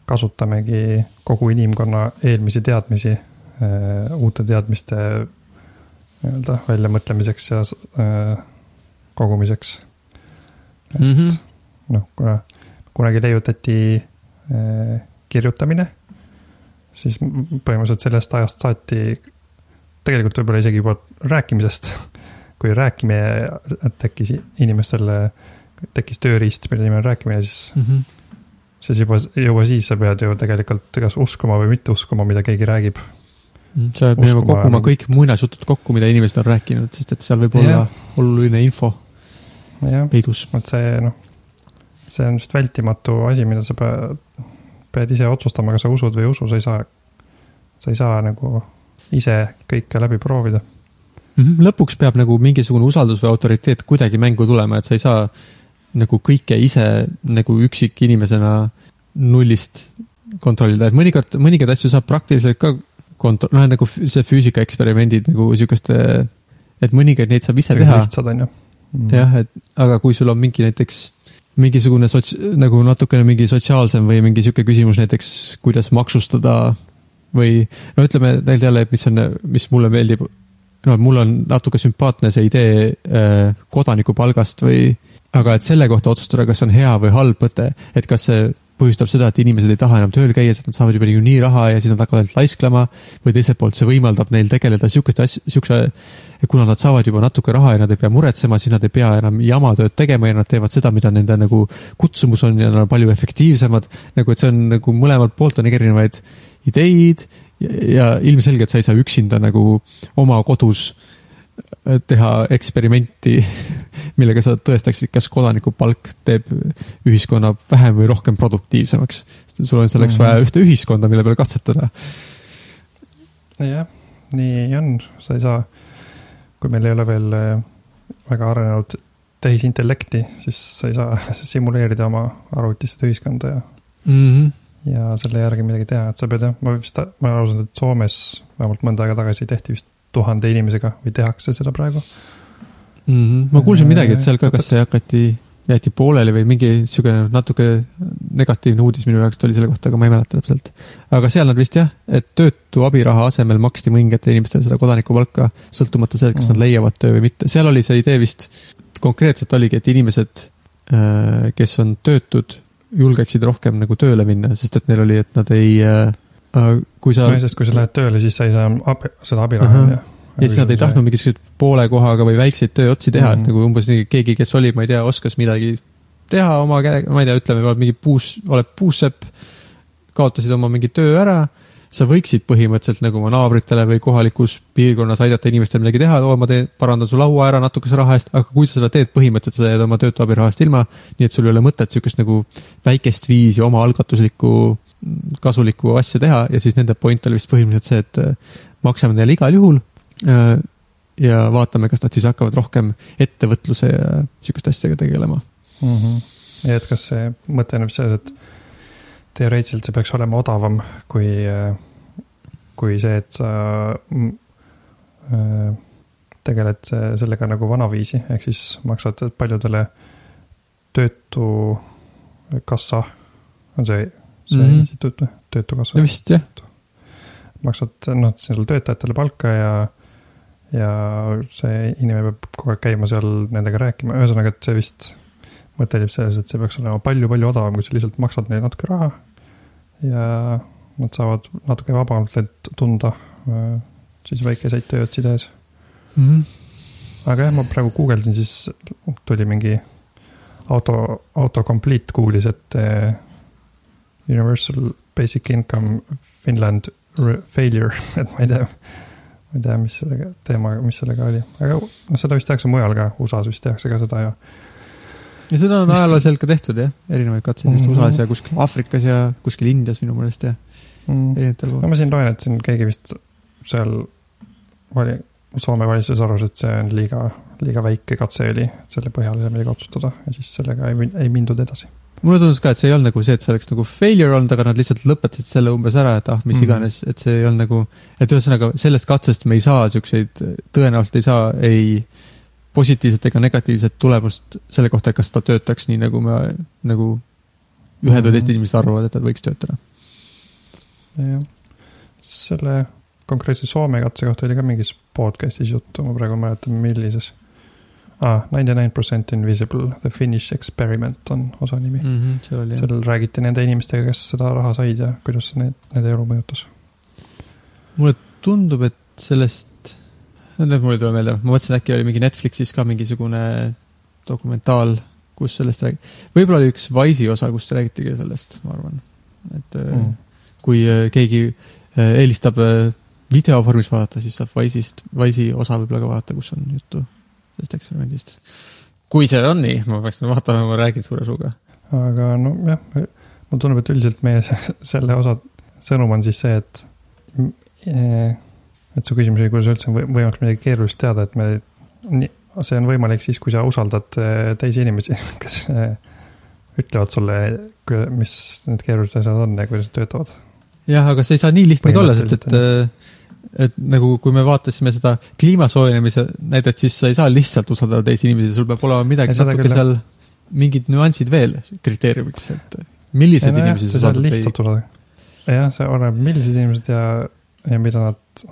kasutamegi kogu inimkonna eelmisi teadmisi äh, uute teadmiste nii-öelda väljamõtlemiseks ja äh, kogumiseks. et mm -hmm. noh, kuna kunagi leiutati äh, kirjutamine, siis põhimõtteliselt sellest ajast saati, tegelikult võib-olla isegi juba rääkimisest kui rääkimine tekkis inimestel, tekkis tööriist, mille nimi on rääkimine, siis mm. -hmm. siis juba, juba siis sa pead ju tegelikult kas uskuma või mitte uskuma, mida keegi räägib. Mhm. sa pead minema kokkuma kõik muinasjutud kokku, mida inimesed on rääkinud, sest et seal võib olla oluline info peidus. et see noh, see on vist vältimatu asi, mida sa pead, pead ise otsustama, kas sa usud või ei usu, sa ei saa, sa ei saa nagu ise kõike läbi proovida mm. Lõpuks peab nagu mingisugune usaldus või autoriteet kuidagi mängu tulema, et sa ei saa nagu kõike ise nagu üksikinimesena nullist kontrollida, et mõnikord, mõningaid asju saab praktiliselt ka kontro-, noh nagu see füüsikaeksperimendid nagu sihukeste, et mõningaid neid saab ise teha. lihtsad on ju mm.. jah, et aga kui sul on mingi näiteks mingisugune sots-, nagu natukene mingi sotsiaalsem või mingi sihuke küsimus näiteks, kuidas maksustada või no ütleme neil jälle, mis on, mis mulle meeldib, no mul on natuke sümpaatne see idee äh, kodanikupalgast või, aga et selle kohta otsustada, kas see on hea või halb mõte, et kas see põhjustab seda, et inimesed ei taha enam tööl käia, sest nad saavad juba niikuinii raha ja siis nad hakkavad ainult laisklema. või teiselt poolt see võimaldab neil tegeleda sihukeste asja, sihukese, kuna nad saavad juba natuke raha ja nad ei pea muretsema, siis nad ei pea enam jama tööd tegema ja nad teevad seda, mida nende nagu kutsumus on ja nad on palju efektiivsemad. nagu, et see on nagu mõlemalt poolt on erinevaid ideid ja ilmselgelt sa ei saa üksinda nagu oma kodus äh, teha eksperimenti, millega sa tõestaksid, kas kodanikupalk teeb ühiskonna vähem või rohkem produktiivsemaks. sest sul on selleks mm -hmm. vaja ühte ühiskonda, mille peal katsetada. jah, nii on, sa ei saa, kui meil ei ole veel äh, väga arenenud tehisintellekti, siis sa ei saa simuleerida oma arvutis seda ühiskonda ja mm. -hmm ja selle järgi midagi teha, et sa pead jah, ma vist, ma olen aru saanud, et Soomes vähemalt mõnda aega tagasi tehti vist tuhande inimesega või tehakse seda praegu mm. -hmm. ma kuulsin midagi, et seal ka, kas see hakati jäeti pooleli või mingi niisugune natuke negatiivne uudis minu jaoks tuli selle kohta, aga ma ei mäleta täpselt. aga seal nad vist jah, et töötu abiraha asemel maksti mõningatele inimestele seda kodanikupalka, sõltumata sellest, kas mm. nad leiavad töö või mitte. seal oli see idee vist, konkreetselt oligi, et inimesed, äh, kes on töötud, julgeksid rohkem nagu tööle minna, sest et neil oli, et nad ei, äh, kui sa. sest kui sa lähed tööle, siis sa ei saa abi, seda abiraha uh, -huh ja siis nad ei tahtnud mingisuguseid poole kohaga või väikseid tööotsi teha mm, -hmm. et nagu umbes nii keegi, kes oli, ma ei tea, oskas midagi teha oma käega, ma ei tea, ütleme, mingi puus, oled puussepp, kaotasid oma mingi töö ära, sa võiksid põhimõtteliselt nagu oma naabritele või kohalikus piirkonnas aidata inimestel midagi teha, oo, ma teen, parandan su laua ära natukese raha eest, aga kui sa seda teed, põhimõtteliselt sa jääd oma töötu abirahast ilma, nii et sul ei ole mõtet sihukest nagu väikest viisi omaalgatuslikku kasulikku asja teha ja siis nende point oli vist põhimõtteliselt see, et äh, maksame neile igal juhul Äh, ja vaatame, kas nad siis hakkavad rohkem ettevõtluse ja sihukeste asjadega tegelema mm. -hmm. ja et kas see mõte on selles, et teoreetiliselt see peaks olema odavam kui, kui see, et sa äh, tegeled sellega nagu vanaviisi, ehk siis maksad paljudele töötukassa, on see, see mm -hmm. instituut või, töötukassa? vist jah. maksad noh, sellele töötajatele palka ja ja see inimene peab kogu aeg käima seal nendega rääkima, ühesõnaga, et see vist mõte oli selles, et see peaks olema palju-palju odavam, kui sa lihtsalt maksad neile natuke raha. ja nad saavad natuke vabamalt end tunda äh, siis väikeseid tööotsi tehes mm. -hmm. aga jah, ma praegu guugeldasin, siis tuli mingi auto, autocomplete googlis, et äh, Universal Basic Income Finland failure, et ma ei tea ma ei tea, mis sellega, teemaga, mis sellega oli, aga noh, seda vist tehakse mujal ka, USA-s vist tehakse ka seda ja. Ja seda on ajalooliselt ka tehtud jah, erinevaid katseid mm -hmm. USA-s ja kuskil Aafrikas ja kuskil Indias minu meelest ja mm.. erinevatel pool. no ma siin loen, et siin keegi vist seal vali-, Soome valitsus arvas, et see on liiga, liiga väike katse oli, et selle põhjal ei saa midagi otsustada ja siis sellega ei, ei mindud edasi mulle tundus ka, et see ei olnud nagu see, et see oleks nagu failure olnud, aga nad lihtsalt lõpetasid selle umbes ära, et ah, mis mm -hmm. iganes, et see ei olnud nagu, et ühesõnaga sellest katsest me ei saa siukseid, tõenäoliselt ei saa ei positiivset ega negatiivset tulemust selle kohta, kas ta töötaks nii, nagu me, nagu ühed või teised inimesed arvavad, et ta võiks töötada. jah, selle konkreetse Soome katse kohta oli ka mingis podcast'is juttu, ma praegu ei mäleta, millises ah,. Ninety nine percent invisible, the Finnish experiment on osa nimi mm. -hmm, seal oli seal räägiti nende inimestega, kes seda raha said ja kuidas need, nende elu mõjutas. mulle tundub, et sellest, mul ei tule meelde, ma mõtlesin, äkki oli mingi Netflixis ka mingisugune dokumentaal, kus sellest räägiti. võib-olla oli üks Wise'i osa, kus räägitigi sellest, ma arvan. et mm. kui äh, keegi äh, eelistab videovormis vaadata, siis saab Wise'ist, Wise'i osa võib-olla ka vaadata, kus on juttu sellest eksperimendist. kui see on nii, ma peaks vaatama, ma räägin suure suuga. aga nojah, mulle tundub, et üldiselt meie selle osa sõnum on siis see, et. Et su küsimus oli, kuidas üldse on võimalik midagi keerulist teada, et me, see on võimalik siis, kui sa usaldad eh, teisi inimesi, kes eh, ütlevad sulle, mis need keerulised asjad on ja kuidas nad töötavad. jah, aga see ei saa nii lihtne ka olla, sest et et nagu, kui me vaatasime seda kliima soojenemise näidet, siis sa ei saa lihtsalt usaldada teisi inimesi, sul peab olema midagi natuke küll. seal, mingid nüansid veel kriteeriumiks, et millised ja, no inimesed sa usaldad või? jah, see oleneb, millised inimesed ja, ja mida nad,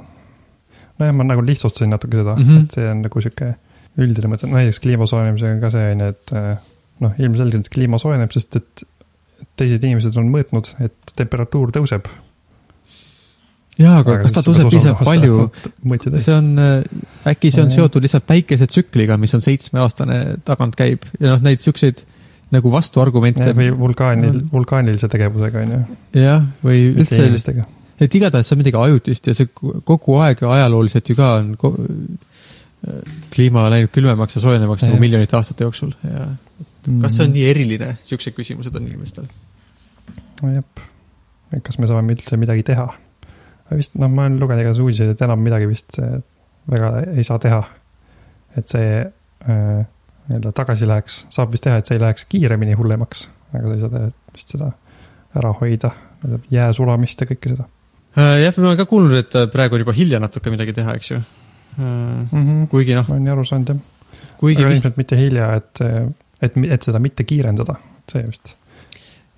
nojah, ma nagu lihtsustasin natuke seda mm, -hmm. et see on nagu sihuke üldine mõte, näiteks kliima soojenemisega on ka see on ju, et eh, noh, ilmselgelt kliima soojeneb, sest et teised inimesed on mõõtnud, et temperatuur tõuseb jaa, aga kas ta tõuseb piisavalt palju? see on, äh, äkki see on seotud lihtsalt päikesetsükliga, mis on seitsmeaastane tagant käib ja noh, neid siukseid nagu vastuargumente. või vulkaanil, vulkaanilise tegevusega on ju. jah, või üldse, et igatahes see on midagi ajutist ja see kogu aeg ajalooliselt ju ka on kliima läinud külmemaks ja soojenemaks nagu miljonite aastate jooksul ja kas see on nii eriline, siuksed küsimused on inimestel? nojah, kas me saame üldse midagi teha vist noh, ma olen lugenud igasuguseid uudiseid, et enam midagi vist väga ei saa teha. et see äh, nii-öelda tagasi läheks, saab vist teha, et see ei läheks kiiremini hullemaks, aga sa ei saa teha vist seda ära hoida, jää sulamist ja kõike seda. Äh, jah, ma olen ka kuulnud, et äh, praegu on juba hilja natuke midagi teha, eks ju mm. -hmm. kuigi noh. ma olen nii aru saanud jah. aga vist. ilmselt mitte hilja, et et, et seda mitte kiirendada, see vist.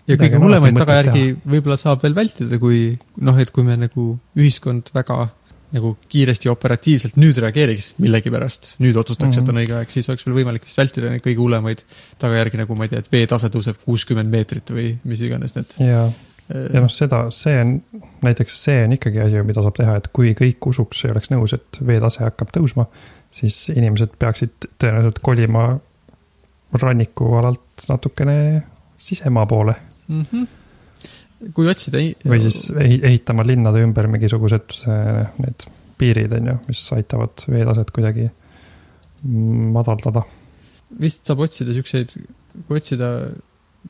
ja kõige hullemaid tagajärgi võib-olla saab veel vältida, kui noh, et kui me nagu ühiskond väga nagu kiiresti ja operatiivselt nüüd reageeriks millegipärast, nüüd otsustaks mm, -hmm. et on mhm. õige aeg, siis oleks veel võimalik vist vältida neid kõige hullemaid tagajärgi, nagu ma ei tea, et veetase tõuseb kuuskümmend meetrit või mis iganes need. ja, ja noh, seda, see on, näiteks see on ikkagi asi, mida saab teha, et kui kõik usuks ei oleks nõus, et veetase hakkab tõusma, siis inimesed peaksid tõenäoliselt kolima rannikualalt natukene sisemaa poole mm. -hmm kui otsida. või siis ehitama linnade ümber mingisugused äh, need piirid, on ju, mis aitavad veetaset kuidagi madaldada. vist saab otsida siukseid, kui otsida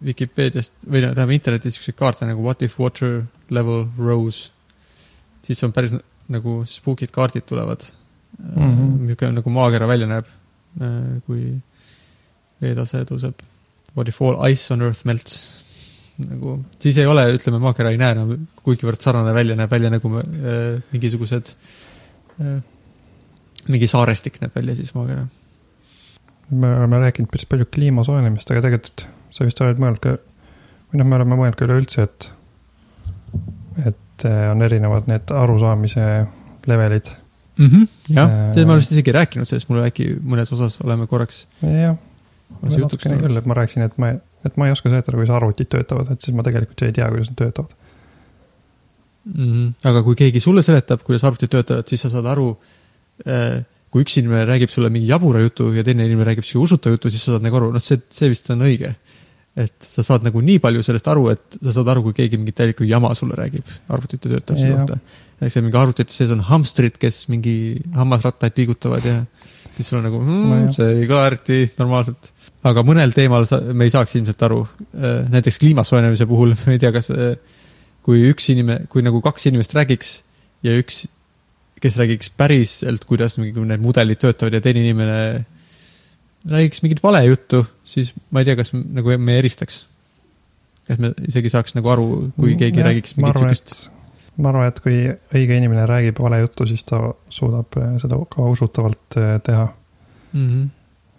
Vikipeediast või no tähendab internetis siukseid kaarte nagu what if water level rose, siis on päris nagu spookid kaardid tulevad mm. -hmm. niisugune nagu maakera välja näeb, äh, kui veetase tõuseb. What if all ice on earth melts? nagu, siis ei ole, ütleme, maakera ei näe enam kuigivõrd sarnane välja, näeb välja nagu äh, mingisugused äh,, mingi saarestik näeb välja siis maakera. me oleme rääkinud päris palju kliima soojenemist, aga tegelikult sa vist oled mõelnud ka, või noh, me oleme mõelnud ka üleüldse, et, et äh, on erinevad need arusaamise levelid mm. -hmm, jah äh,, see ma olen vist isegi rääkinud sellest, mul äkki mõnes osas oleme korraks. jah natukene küll, et ma rääkisin, et ma, et ma ei oska seletada, kuidas arvutid töötavad, et siis ma tegelikult ei tea, kuidas nad töötavad mm. -hmm. aga kui keegi sulle seletab, kuidas arvutid töötavad, siis sa saad aru äh,, kui üks inimene räägib sulle mingi jabura jutu ja teine inimene räägib sihuke usutav jutu, siis sa saad nagu aru, noh, see, see vist on õige. Et sa saad nagu nii palju sellest aru, et sa saad aru, kui keegi mingit täielikku jama sulle räägib arvutite töötamise kohta. näiteks mingi arvutite sees on hamstrid, kes mingi hammasrattaid liigutavad ja siis sul on nagu mm, see ei kõla eriti normaalselt aga mõnel teemal sa, me ei saaks ilmselt aru. Äh, näiteks kliima soojenemise puhul, ma ei tea, kas äh, kui üks inimene, kui nagu kaks inimest räägiks ja üks, kes räägiks päriselt, kuidas mingi need mudelid töötavad ja teine inimene räägiks mingit valejuttu, siis ma ei tea, kas nagu me eristaks. kas me isegi saaks nagu aru, kui keegi ja, räägiks mingit sihukest ma arvan, et kui õige inimene räägib valejuttu, siis ta suudab äh, seda ka usutavalt teha mm. -hmm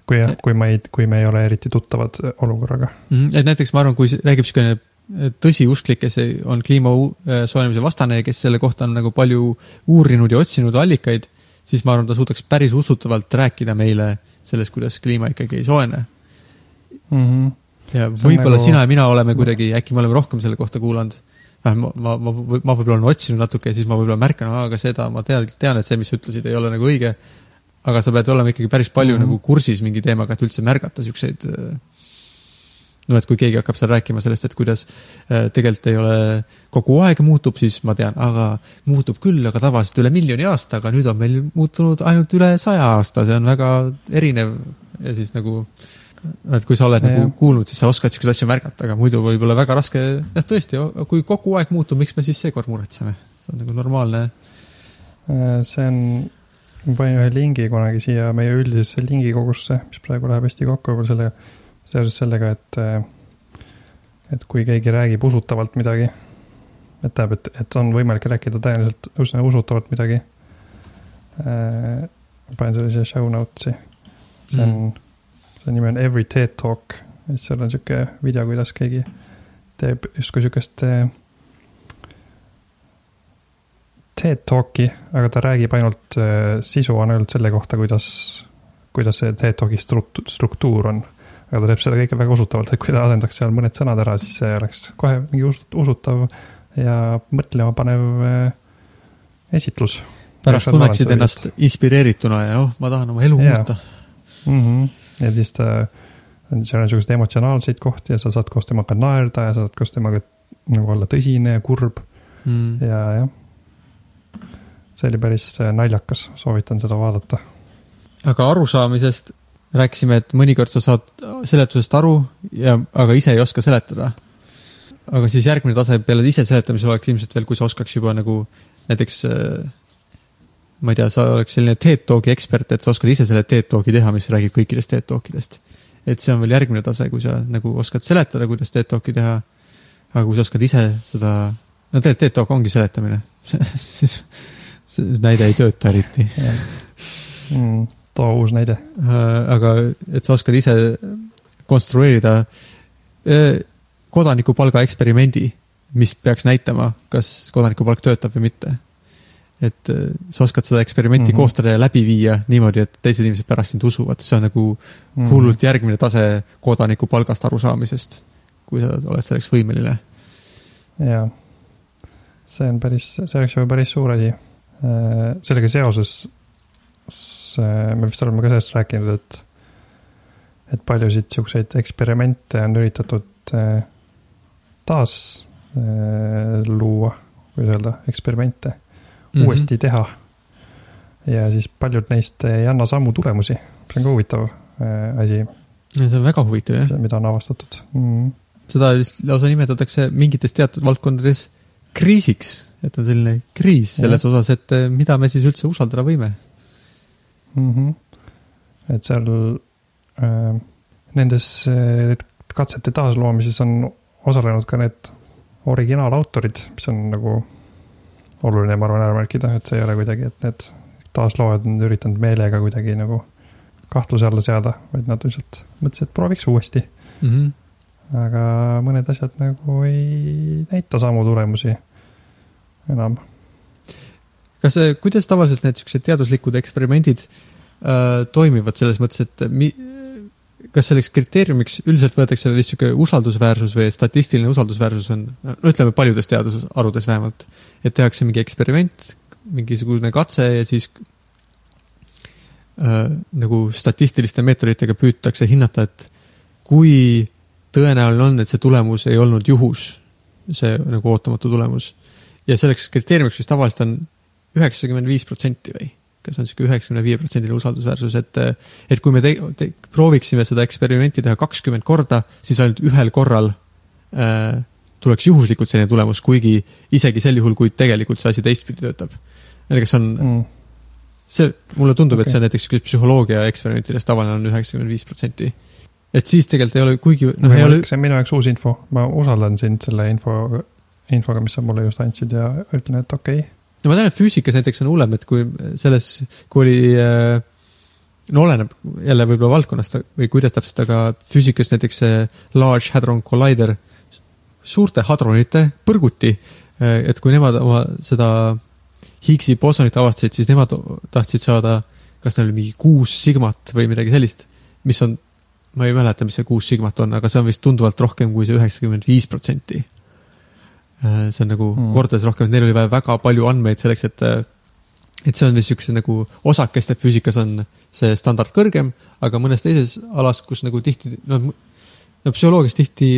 kui jah, kui ma ei, kui me ei ole eriti tuttavad olukorraga mm. -hmm. et näiteks ma arvan, kui räägib niisugune tõsiusklik, kes on kliima soojenemise vastane ja kes selle kohta on nagu palju uurinud ja otsinud allikaid, siis ma arvan, ta suudaks päris usutavalt rääkida meile sellest, kuidas kliima ikkagi ei soojene mm. -hmm. ja võib-olla nagu... sina ja mina oleme kuidagi, äkki me oleme rohkem selle kohta kuulanud ma, ma, ma, ma võib-olla olen otsinud natuke ja siis ma võib-olla märkan, aga seda ma tean, tean, et see, mis sa ütlesid, ei ole nagu õige aga sa pead olema ikkagi päris palju mm -hmm. nagu kursis mingi teemaga, et üldse märgata siukseid. Äh, no et kui keegi hakkab seal rääkima sellest, et kuidas äh, tegelikult ei ole, kogu aeg muutub, siis ma tean, aga muutub küll, aga tavaliselt üle miljoni aasta, aga nüüd on meil muutunud ainult üle saja aasta, see on väga erinev. Ja siis nagu et kui sa oled ja, nagu kuulnud, siis sa oskad siukseid asju märgata, aga muidu võib olla väga raske, jah tõesti, kui kogu aeg muutub, miks me siis seekord muretseme? see on nagu normaalne. Äh, see on ma panin ühe lingi kunagi siia meie üldisesse lingikogusse, mis praegu läheb hästi kokku võib-olla selle, seoses sellega, et, et kui keegi räägib usutavalt midagi, et tähendab, et, et on võimalik rääkida tõenäoliselt üsna usutavalt midagi. Äh, panen selle siia show notes'i. see on mm., selle nimi on Every TED Talk, et seal on sihuke video, kuidas keegi teeb justkui sihukest äh, TED Talki, aga ta räägib ainult, sisu on ainult selle kohta, kuidas, kuidas see TED Talki struktuur on. Aga ta teeb seda kõike väga usutavalt, et kui ta asendaks seal mõned sõnad ära, siis see oleks kohe mingi usutav ja mõtlema panev äh, esitlus. pärast tunneksid ennast inspireerituna ja oh, ma tahan oma elu ja. muuta mm. -hmm. ja siis ta, seal on siukseid emotsionaalseid kohti ja sa saad koos temaga naerda ja sa saad koos temaga nagu olla tõsine ja kurb mm. ja jah see oli päris äh, naljakas, soovitan seda vaadata. aga arusaamisest rääkisime, et mõnikord sa saad seletusest aru ja, aga ise ei oska seletada. aga siis järgmine tase peale ise seletamise oleks ilmselt veel, kui sa oskaks juba nagu näiteks äh, ma ei tea, sa oleks selline TED Talki ekspert, et sa oskad ise selle TED Talki teha, mis räägib kõikidest TED Talkidest. et see on veel järgmine tase, kui sa nagu oskad seletada, kuidas TED Talki teha. aga kui sa oskad ise seda, no tegelikult TED Talk ongi seletamine siis see näide ei tööta eriti mm,. Too uus näide. Äh, aga, et sa oskad ise konstrueerida äh, kodanikupalga eksperimendi, mis peaks näitama, kas kodanikupalk töötab või mitte. et äh, sa oskad seda eksperimenti mm -hmm. koostada ja läbi viia niimoodi, et teised inimesed pärast sind usuvad, see on nagu mm -hmm. hullult järgmine tase kodanikupalgast arusaamisest, kui sa oled selleks võimeline. jaa, see on päris, see oleks ju päris suur asi. Sellega seoses me vist oleme ka sellest rääkinud, et, et paljusid siukseid eksperimente on üritatud äh, taas äh, luua, kuidas öelda, eksperimente mm -hmm. uuesti teha. ja siis paljud neist ei anna sammu tulemusi, see on ka huvitav äh, asi. see on väga huvitav jah. mida on avastatud mm. -hmm. seda lausa nimetatakse mingites teatud valdkondades kriisiks, et on selline kriis selles ja. osas, et mida me siis üldse usaldada võime mm. -hmm. et seal äh, nendes äh, katsete taasloomises on osalenud ka need originaalautorid, mis on nagu oluline, ma arvan, ära märkida, et see ei ole kuidagi, et need taasloojad on üritanud meelega kuidagi nagu kahtluse alla seada, vaid nad lihtsalt mõtlesid, et prooviks uuesti mm. -hmm. aga mõned asjad nagu ei näita samu tulemusi enam kas, kuidas tavaliselt need siuksed teaduslikud eksperimendid äh, toimivad selles mõttes, et mi, kas selleks kriteeriumiks üldiselt võetakse vist sihuke usaldusväärsus või statistiline usaldusväärsus on, no ütleme paljudes teadusharudes vähemalt, et tehakse mingi eksperiment, mingisugune katse ja siis äh, nagu statistiliste meetoditega püütakse hinnata, et kui tõenäoline on, et see tulemus ei olnud juhus, see nagu ootamatu tulemus. ja selleks kriteeriumiks vist tavaliselt on üheksakümmend viis protsenti või? kas on sihuke üheksakümne viie protsendiline usaldusväärsus, et, et kui me te, te, prooviksime seda eksperimenti teha kakskümmend korda, siis ainult ühel korral äh, tuleks juhuslikult selline tulemus, kuigi isegi sel juhul, kui tegelikult see asi teistpidi töötab. kas on mm., see, mulle tundub okay., et see on näiteks psühholoogia eksperimentides tavaline on üheksakümmend viis protsenti. et siis tegelikult ei ole, kuigi noh, ei ole. see on minu jaoks uus info, ma usaldan sind selle info, infoga, mis sa mulle just andsid ja ütlen, et okei okay no ma tean, et füüsikas näiteks on hullem, et kui selles, kui oli äh, no oleneb jälle võib-olla valdkonnast või kuidas täpselt, aga füüsikas näiteks see Large Hadron Collider, suurte hadronite põrguti, äh, et kui nemad oma seda Higgsi bosonit avastasid, siis nemad tahtsid saada, kas neil oli mingi kuus sigmat või midagi sellist, mis on, ma ei mäleta, mis see kuus sigmat on, aga see on vist tunduvalt rohkem kui see üheksakümmend viis protsenti see on nagu mm. kordades rohkem, neil oli vaja väga palju andmeid selleks, et äh, et see on vist siukse nagu osakeste füüsikas on see standard kõrgem, aga mõnes teises alas, kus nagu tihti, no, no psühholoogias tihti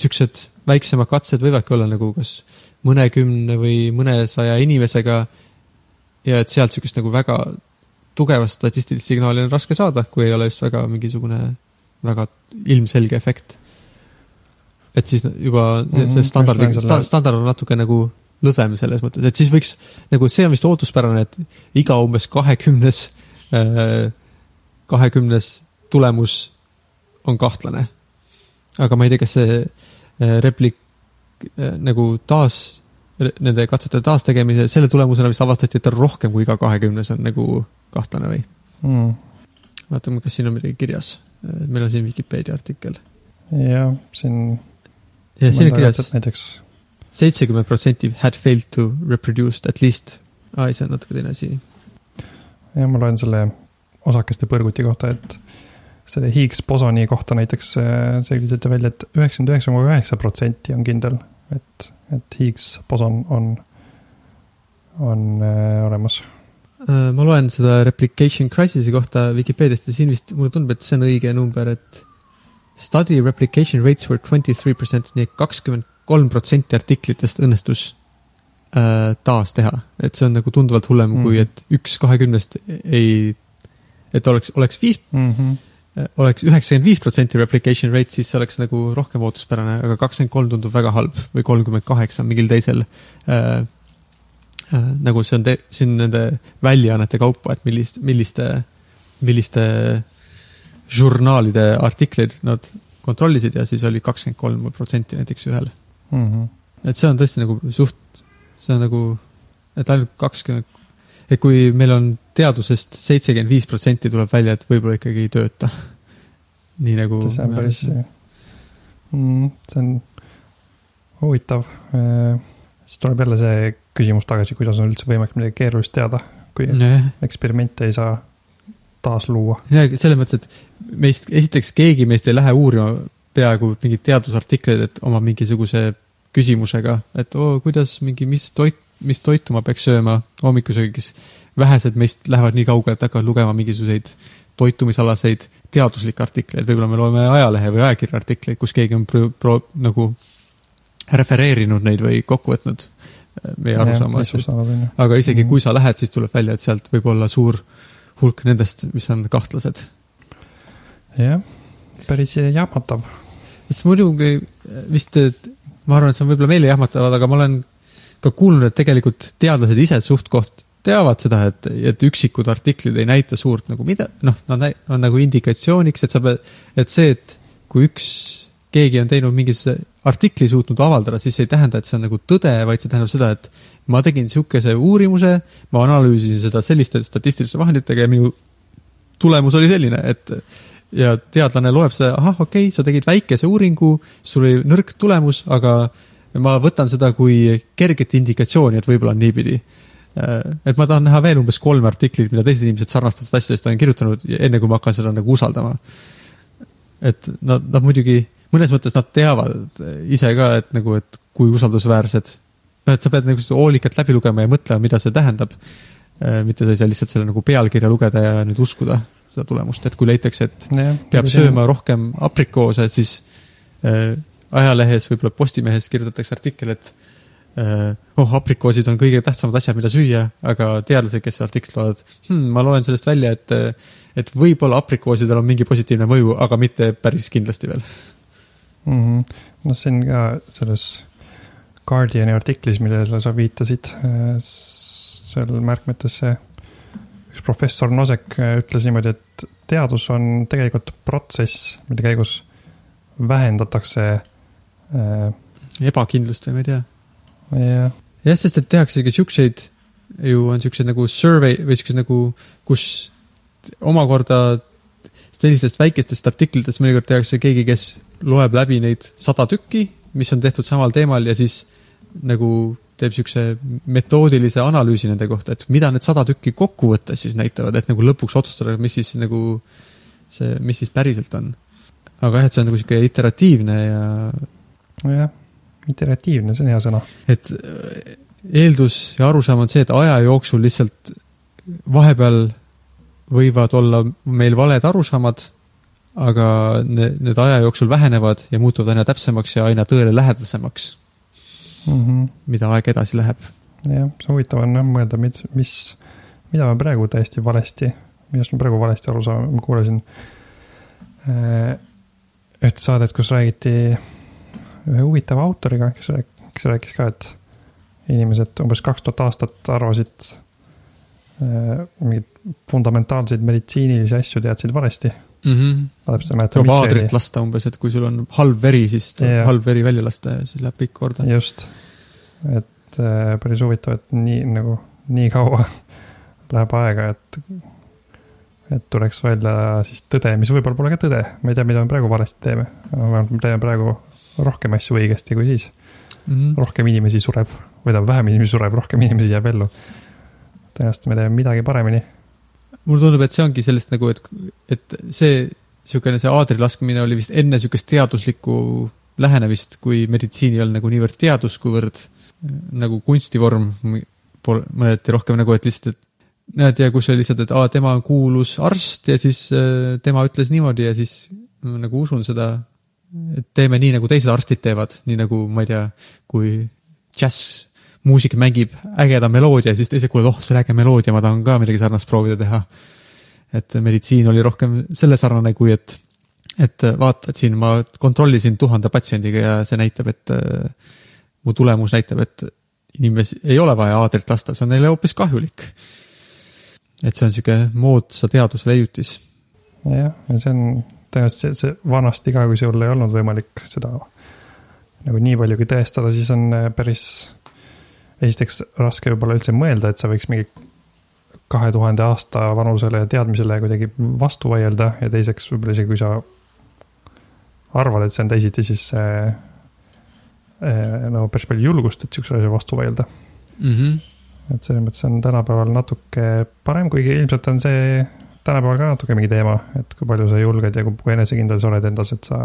siuksed väiksemad katsed võivadki olla nagu kas mõnekümne või mõnesaja inimesega. ja et sealt siukest nagu väga tugevat statistilist signaali on raske saada, kui ei ole just väga mingisugune väga ilmselge efekt et siis juba see, see mhm, standard mm, -hmm, sta, standard on natuke nagu lõdvem selles mõttes, et siis võiks nagu see on vist ootuspärane, et iga umbes kahekümnes, äh, kahekümnes tulemus on kahtlane. aga ma ei tea, kas see äh, replik äh, nagu taas, nende katsete taastegemise, selle tulemusena vist avastati, et rohkem kui iga kahekümnes on nagu kahtlane või mm.? vaatame, kas siin on midagi kirjas. meil on siin Vikipeedia artikkel. jah, siin ja siin on kirjas näiteks seitsekümmend protsenti had failed to reproduce at least. aa, ei, see on natuke teine asi. ja ma loen selle osakeste põrguti kohta, et selle Higgs bosoni kohta näiteks selgitati välja et, et üheksakümmend üheksa koma üheksa protsenti on kindel, et, et Higgs boson on, on äh, olemas. Äh, ma loen seda replication crisis'i kohta Vikipeediast ja siin vist mulle tundub, et see on õige number, et Study replication rates were twenty three percent, nii et kakskümmend kolm protsenti artiklitest õnnestus äh, taas teha. et see on nagu tunduvalt hullem mm. kui, et üks kahekümnest ei, et oleks, oleks viis mm, -hmm. oleks üheksakümmend viis protsenti replication rate, siis see oleks nagu rohkem ootuspärane, aga kakskümmend kolm tundub väga halb või kolmkümmend kaheksa mingil teisel äh, äh, nagu see on, see on nende väljaannete kaupa, et millist, milliste, milliste žurnaalide artikleid nad kontrollisid ja siis oli kakskümmend kolm protsenti näiteks ühel mm. -hmm. et see on tõesti nagu suht, see on nagu, et ainult kakskümmend, et kui meil on teadusest seitsekümmend viis protsenti tuleb välja, et võib-olla ikkagi ei tööta. nii nagu. see on päris mm,, see on huvitav. siis tuleb jälle see küsimus tagasi, kuidas on üldse võimalik midagi keerulist teada, kui nee. eksperimente ei saa taas luua. ja selles mõttes, et meist, esiteks keegi meist ei lähe uurima peaaegu mingeid teadusartikleid, et oma mingisuguse küsimusega, et oo, kuidas mingi, mis toit, mis toitu ma peaks sööma hommikusöögis. vähesed meist lähevad nii kaugele, et hakkavad lugema mingisuguseid toitumisalaseid teaduslikke artikleid, võib-olla me loeme ajalehe või ajakirja artikleid, kus keegi on pro, pro, nagu refereerinud neid või kokku võtnud äh, meie arusaama asjast. aga isegi mm -hmm. kui sa lähed, siis tuleb välja, et sealt võib olla suur hulk nendest, mis on kahtlased. jah, päris jahmatav. sest muidugi vist, ma arvan, et see on võib-olla meile jahmatavad, aga ma olen ka kuulnud, et tegelikult teadlased ise suht-koht teavad seda, et, et üksikud artiklid ei näita suurt nagu mida, noh, nad on nagu indikatsiooniks, et sa pead, et see, et kui üks, keegi on teinud mingisuguse artikli suutnud avaldada, siis see ei tähenda, et see on nagu tõde, vaid see tähendab seda, et ma tegin sihukese uurimuse, ma analüüsisin seda selliste statistiliste vahenditega ja minu tulemus oli selline, et ja teadlane loeb seda, ahah, okei okay,, sa tegid väikese uuringu, sul oli nõrk tulemus, aga ma võtan seda kui kerget indikatsiooni, et võib-olla on niipidi Äh, et ma tahan näha veel umbes kolme artiklit, mida teised inimesed sarnastest asjadest on kirjutanud, enne kui ma hakkan seda nagu usaldama. et nad, nad muidugi, mõnes mõttes nad teavad ise ka, et nagu, et kui usaldusväärsed. noh, et sa pead nagu hoolikalt läbi lugema ja mõtlema, mida see tähendab. Äh, mitte sa ei saa lihtsalt selle nagu pealkirja lugeda ja nüüd uskuda seda tulemust, et kui leitakse, et ja, peab sööma rohkem aprikoose, siis äh, ajalehes, võib-olla Postimehes kirjutatakse artikkel, et Äh, oh, aprikoosid on kõige tähtsamad asjad, mida süüa, aga teadlased, kes seda artiklit loevad hmm,, ma loen sellest välja, et, et võib-olla aprikoosidel on mingi positiivne mõju, aga mitte päris kindlasti veel mm. -hmm. see on ka selles Guardiani artiklis, millele sa viitasid, äh, seal märkmetes see üks professor Nosek äh, ütles niimoodi, et teadus on tegelikult protsess, mille käigus vähendatakse äh, ebakindlust või ma ei tea jah. jah, sest et tehaksegi siukseid, ju on siuksed nagu survey või siuksed nagu, kus omakorda sellistest väikestest artiklitest mõnikord tehakse keegi, kes loeb läbi neid sada tükki, mis on tehtud samal teemal ja siis nagu teeb siukse metoodilise analüüsi nende kohta, et mida need sada tükki kokkuvõttes siis näitavad, et nagu lõpuks otsustada, mis siis nagu see, mis siis päriselt on. aga jah, et see on nagu sihuke iteratiivne ja. jah iteratiivne, see on hea sõna. et äh, eeldus ja arusaam on see, et aja jooksul lihtsalt vahepeal võivad olla meil valed arusaamad, aga need, need aja jooksul vähenevad ja muutuvad aina täpsemaks ja aina tõele lähedasemaks mm. -hmm. mida aeg edasi läheb. jah, see huvitav on jah mõelda, mis, mis, mida me praegu täiesti valesti, millest me praegu valesti aru saame, ma kuulasin äh, ühte saadet, kus räägiti ühe huvitava autoriga, kes rääkis, kes rääkis ka, et inimesed umbes kaks tuhat aastat arvasid äh, mingeid fundamentaalseid meditsiinilisi asju teadsid valesti mm. -hmm. tuleb aadrit lasta umbes, et kui sul on halb veri, siis tuleb yeah. halb veri välja lasta ja siis läheb kõik korda. just, et äh, päris huvitav, et nii nagu, nii kaua läheb aega, et, et tuleks välja siis tõde, mis võib-olla pole ka tõde, ma ei tea, mida me praegu valesti teeme, vähemalt me teeme praegu rohkem asju õigesti kui siis mm. -hmm. rohkem inimesi sureb, või tähendab, vähem inimesi sureb, rohkem inimesi jääb ellu. tõenäoliselt me teeme midagi paremini. Mulle tundub, et see ongi sellest nagu, et, et see niisugune, see aadri laskmine oli vist enne niisugust teaduslikku lähenemist, kui meditsiin ei olnud nagu niivõrd teadus, kuivõrd nagu kunstivorm mõneti rohkem nagu, et lihtsalt, et näed, ja kus oli lihtsalt, et aa, tema on kuulus arst ja siis äh, tema ütles niimoodi ja siis nagu usun seda et teeme nii, nagu teised arstid teevad, nii nagu, ma ei tea, kui džässmuusik mängib ägeda meloodia, siis teised kuulevad, oh, see on äge meloodia, ma tahan ka midagi sarnast proovida teha. et meditsiin oli rohkem selle sarnane, kui et, et vaata, et siin ma kontrollisin tuhande patsiendiga ja see näitab, et äh, mu tulemus näitab, et inimesi ei ole vaja aadrit lasta, see on neile hoopis kahjulik. et see on sihuke moodsa teaduse leiutis. jah, ja see on tõenäoliselt see, see vanasti ka, kui sul ei olnud võimalik seda nagu nii paljugi tõestada, siis on äh, päris esiteks raske võib-olla üldse mõelda, et sa võiks mingi kahe tuhande aasta vanusele teadmisele kuidagi vastu vaielda ja teiseks võib-olla isegi kui sa arvad, et see on teisiti, siis äh, äh, no päris palju julgust, et sihukese asja vastu vaielda mm. -hmm. et selles mõttes on tänapäeval natuke parem, kuigi ilmselt on see tänapäeval ka natuke mingi teema, et kui palju sa julged ja kui enesekindel sa oled endas, et sa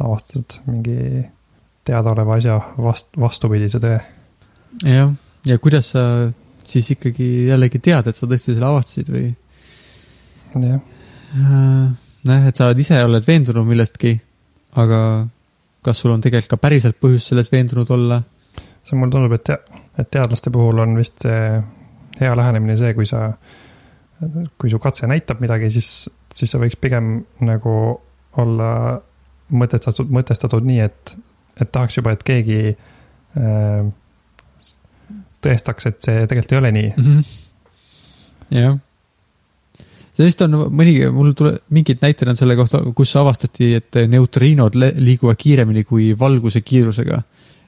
avastad mingi teadaoleva asja vast-, vastupidise tõe. Jah, ja kuidas sa siis ikkagi jällegi tead, et sa tõesti selle avastasid või? jah. Äh, nojah, et sa ise oled veendunud millestki, aga kas sul on tegelikult ka päriselt põhjust selles veendunud olla? see mulle tundub, et te-, et teadlaste puhul on vist hea lähenemine see, kui sa, kui su katse näitab midagi, siis, siis sa võiks pigem nagu olla mõtestatud, mõtestatud nii, et, et tahaks juba, et keegi äh, tõestaks, et see tegelikult ei ole nii mm. -hmm. jah. see vist on mõni, mul tuleb, mingid näited on selle kohta, kus avastati, et neutriinod liiguvad kiiremini kui valguse kiirusega.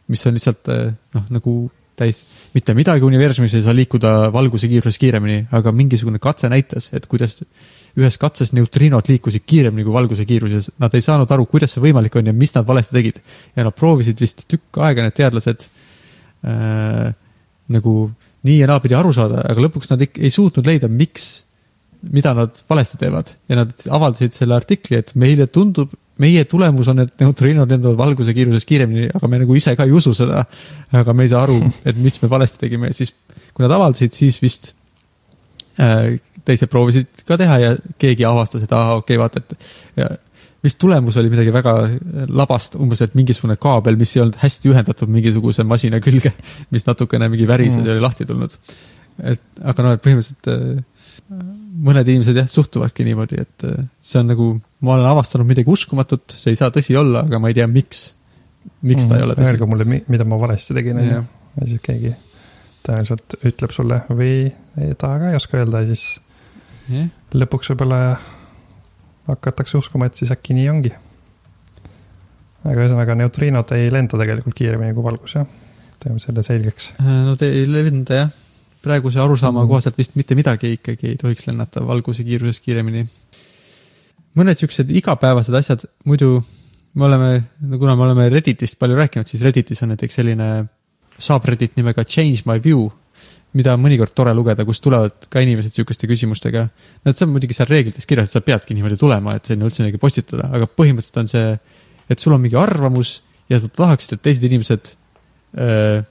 mis on lihtsalt noh, nagu täis, mitte midagi universumis ei saa liikuda valguse kiiruses kiiremini, aga mingisugune katse näitas, et kuidas ühes katses neutriinod liikusid kiiremini kui valguse kiiruses, nad ei saanud aru, kuidas see võimalik on ja mis nad valesti tegid. ja nad proovisid vist tükk aega, need teadlased äh,, nagu nii ja naapidi aru saada, aga lõpuks nad ei suutnud leida, miks, mida nad valesti teevad ja nad avaldasid selle artikli, et meile tundub, meie tulemus on, et neutriinod lendavad valguse kiiruses kiiremini, aga me nagu ise ka ei usu seda. aga me ei saa aru, et mis me valesti tegime, siis kui nad avaldasid, siis vist äh, teised proovisid ka teha ja keegi avastas, et aa, okei okay,, vaata, et ja vist tulemus oli midagi väga labast, umbes, et mingisugune kaabel, mis ei olnud hästi ühendatud mingisuguse masina külge, mis natukene mingi värises mm. ja oli lahti tulnud. et aga noh, et põhimõtteliselt äh, mõned inimesed jah, suhtuvadki niimoodi, et äh, see on nagu, ma olen avastanud midagi uskumatut, see ei saa tõsi olla, aga ma ei tea, miks, miks mm, ta ei ole tõsi. Öelge mulle, mida ma valesti tegin, on ju, ja siis keegi tõenäoliselt ütleb sulle või ta ka ei oska öelda ja siis yeah. lõpuks võib-olla hakatakse uskuma, et siis äkki nii ongi. aga ühesõnaga neutriinod ei lenda tegelikult kiiremini kui valgus, jah. teeme selle selgeks. Äh, no te ei lenda jah. praeguse arusaama mm. kohaselt vist mitte midagi ikkagi ei tohiks lennata valguse kiirusest kiiremini. mõned siuksed igapäevased asjad, muidu me oleme, no kuna me oleme Redditist palju rääkinud, siis Redditis on näiteks selline subreddit nimega Change my view mida on mõnikord tore lugeda, kus tulevad ka inimesed sihukeste küsimustega. no see on muidugi seal reeglites kirjas, et sa peadki niimoodi tulema, et sinna üldse midagi postitada, aga põhimõtteliselt on see, et sul on mingi arvamus ja sa tahaksid, et teised inimesed öö, äh,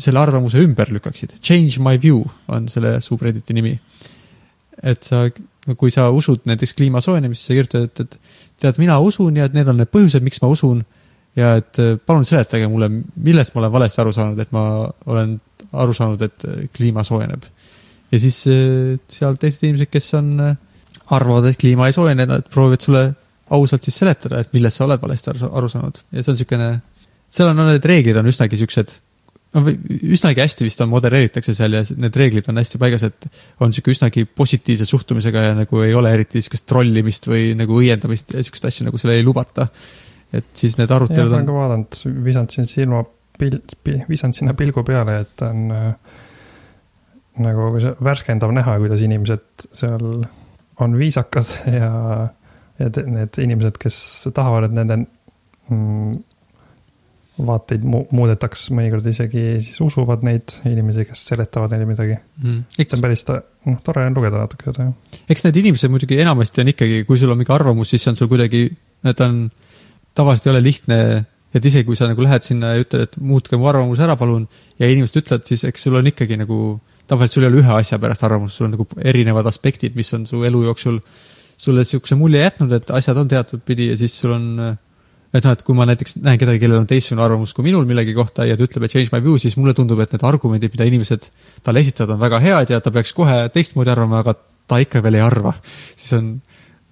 selle arvamuse ümber lükkaksid. Change my view on selle subredditi nimi. et sa, kui sa usud näiteks kliima soojenemist, sa kirjutad, et, et tead, mina usun ja et need on need põhjused, miks ma usun ja et äh, palun seletage mulle, millest ma olen valesti aru saanud, et ma olen aru saanud, et äh, kliima soojeneb. ja siis äh, seal teised inimesed, kes on, äh, arvavad, et kliima ei soojene, nad proovivad sulle ausalt siis seletada, et millest sa oled valesti aru, saanud ja see on niisugune, seal on, need reeglid on üsnagi siuksed, no üsnagi hästi vist on, modereeritakse seal ja need reeglid on hästi paigas, et on sihuke üsnagi positiivse suhtumisega ja nagu ei ole eriti sihukest trollimist või nagu õiendamist ja sihukest asja nagu selle ei lubata. et siis need arutelud on. vaadanud, visanud siin silma pil-, pil-, visanud sinna pilgu peale, et on äh, nagu värskendav näha, kuidas inimesed seal on viisakas ja, ja need inimesed, kes tahavad, et nende mm, vaateid mu-, muudetaks, mõnikord isegi siis usuvad neid inimesi, kes seletavad neile midagi mm.. see on päris, noh, tore on lugeda natuke seda, jah. eks need inimesed muidugi enamasti on ikkagi, kui sul on mingi arvamus, siis on sul kuidagi, et on, tavaliselt ei ole lihtne et isegi kui sa nagu lähed sinna ja ütled, et muutke mu arvamus ära, palun, ja inimesed ütlevad, siis eks sul on ikkagi nagu, tavaliselt sul ei ole ühe asja pärast arvamust, sul on nagu erinevad aspektid, mis on su elu jooksul sulle niisuguse mulje jätnud, et asjad on teatud pidi ja siis sul on et noh, et kui ma näiteks näen kedagi, kellel on teistsugune arvamus kui minul millegi kohta ja ta ütleb, et change my view, siis mulle tundub, et need argumendid, mida inimesed talle esitavad, on väga head ja ta peaks kohe teistmoodi arvama, aga ta ikka veel ei arva. siis on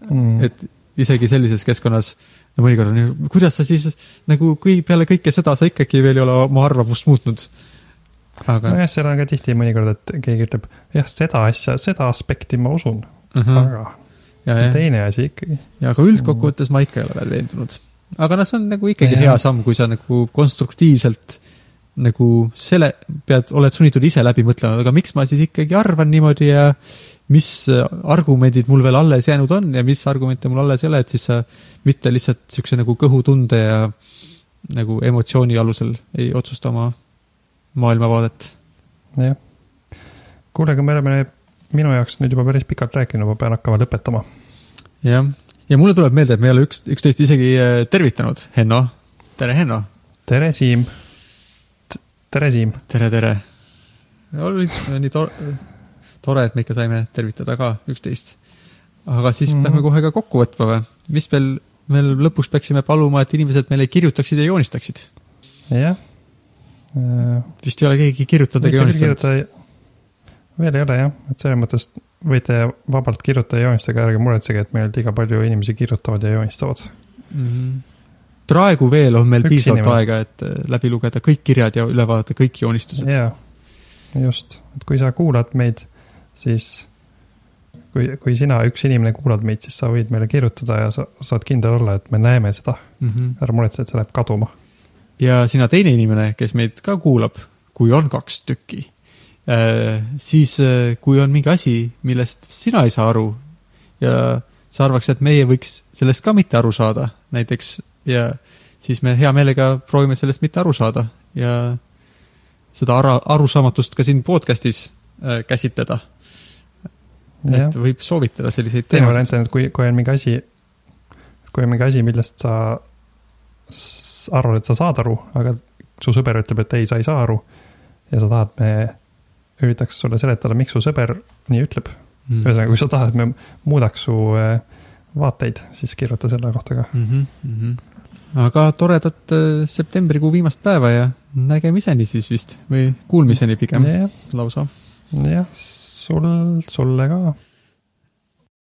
mm., et isegi sellises keskkonnas ja mõnikord on kuidas sa siis nagu, kui peale kõike seda sa ikkagi veel ei ole oma arvamust muutnud. aga. nojah, seal on ka tihti mõnikord, et keegi ütleb, jah, seda asja, seda aspekti ma usun uh, -huh. aga ja, see on teine asi ikkagi. ja, aga üldkokkuvõttes ma ikka ei ole veel veendunud. aga noh, see on nagu ikkagi ja, hea samm, kui sa nagu konstruktiivselt nagu selle, pead, oled sunnitud ise läbi mõtlema, aga miks ma siis ikkagi arvan niimoodi ja mis argumendid mul veel alles jäänud on ja mis argumente mul alles ei ole, et siis sa mitte lihtsalt niisuguse nagu kõhutunde ja nagu emotsiooni alusel ei otsusta oma maailmavaadet. jah. kuule, aga me oleme minu jaoks nüüd juba päris pikalt rääkinud, ma pean hakkama lõpetama. jah, ja mulle tuleb meelde, et me ei ole üks, üksteist isegi äh, tervitanud. Henno, tere, Henno. tere, Siim. Tere, Siim. tere, tere. oli nii tore, tore, et me ikka saime tervitada ka üksteist. aga siis mm -hmm. peame kohe ka kokku võtma või? mis veel, veel lõpuks peaksime paluma, et inimesed meile kirjutaksid ja joonistaksid? jah. vist ei ole keegi kirjutanud ega joonistanud veel ei ole jah, et selles mõttes võite vabalt kirjutada ja joonistage, ärge muretsege, et meil liiga palju inimesi kirjutavad ja joonistavad mm. -hmm. Praegu veel on meil Üks piisavalt inimene. aega, et äh, läbi lugeda kõik kirjad ja üle vaadata kõik joonistused. jaa, just, et kui sa kuulad meid, siis kui, kui sina, üks inimene kuulad meid, siis sa võid meile kirjutada ja sa saad kindel olla, et me näeme seda mm. -hmm. ära muretse, et see läheb kaduma. ja sina teine inimene, kes meid ka kuulab, kui on kaks tükki Äh, siis äh, kui on mingi asi, millest sina ei saa aru ja sa arvaks, et meie võiks sellest ka mitte aru saada, näiteks, ja siis me hea meelega proovime sellest mitte aru saada ja seda ara, arusaamatust ka siin podcast'is äh, käsitleda. et võib soovitada selliseid teine variant on, et kui, kui on mingi asi, kui on mingi asi, millest sa arvad, et sa saad aru, aga su sõber ütleb, et ei, sa ei saa aru ja sa tahad, me üritaks sulle seletada, miks su sõber nii ütleb mm.. ühesõnaga, kui sa tahad, et me muudaks su äh, vaateid, siis kirjuta selle kohta ka mm. -hmm, mm -hmm. Aga toredat äh, septembrikuu viimast päeva ja nägemiseni siis vist või kuulmiseni pigem. Ja, lausa. jah, sul, sulle ka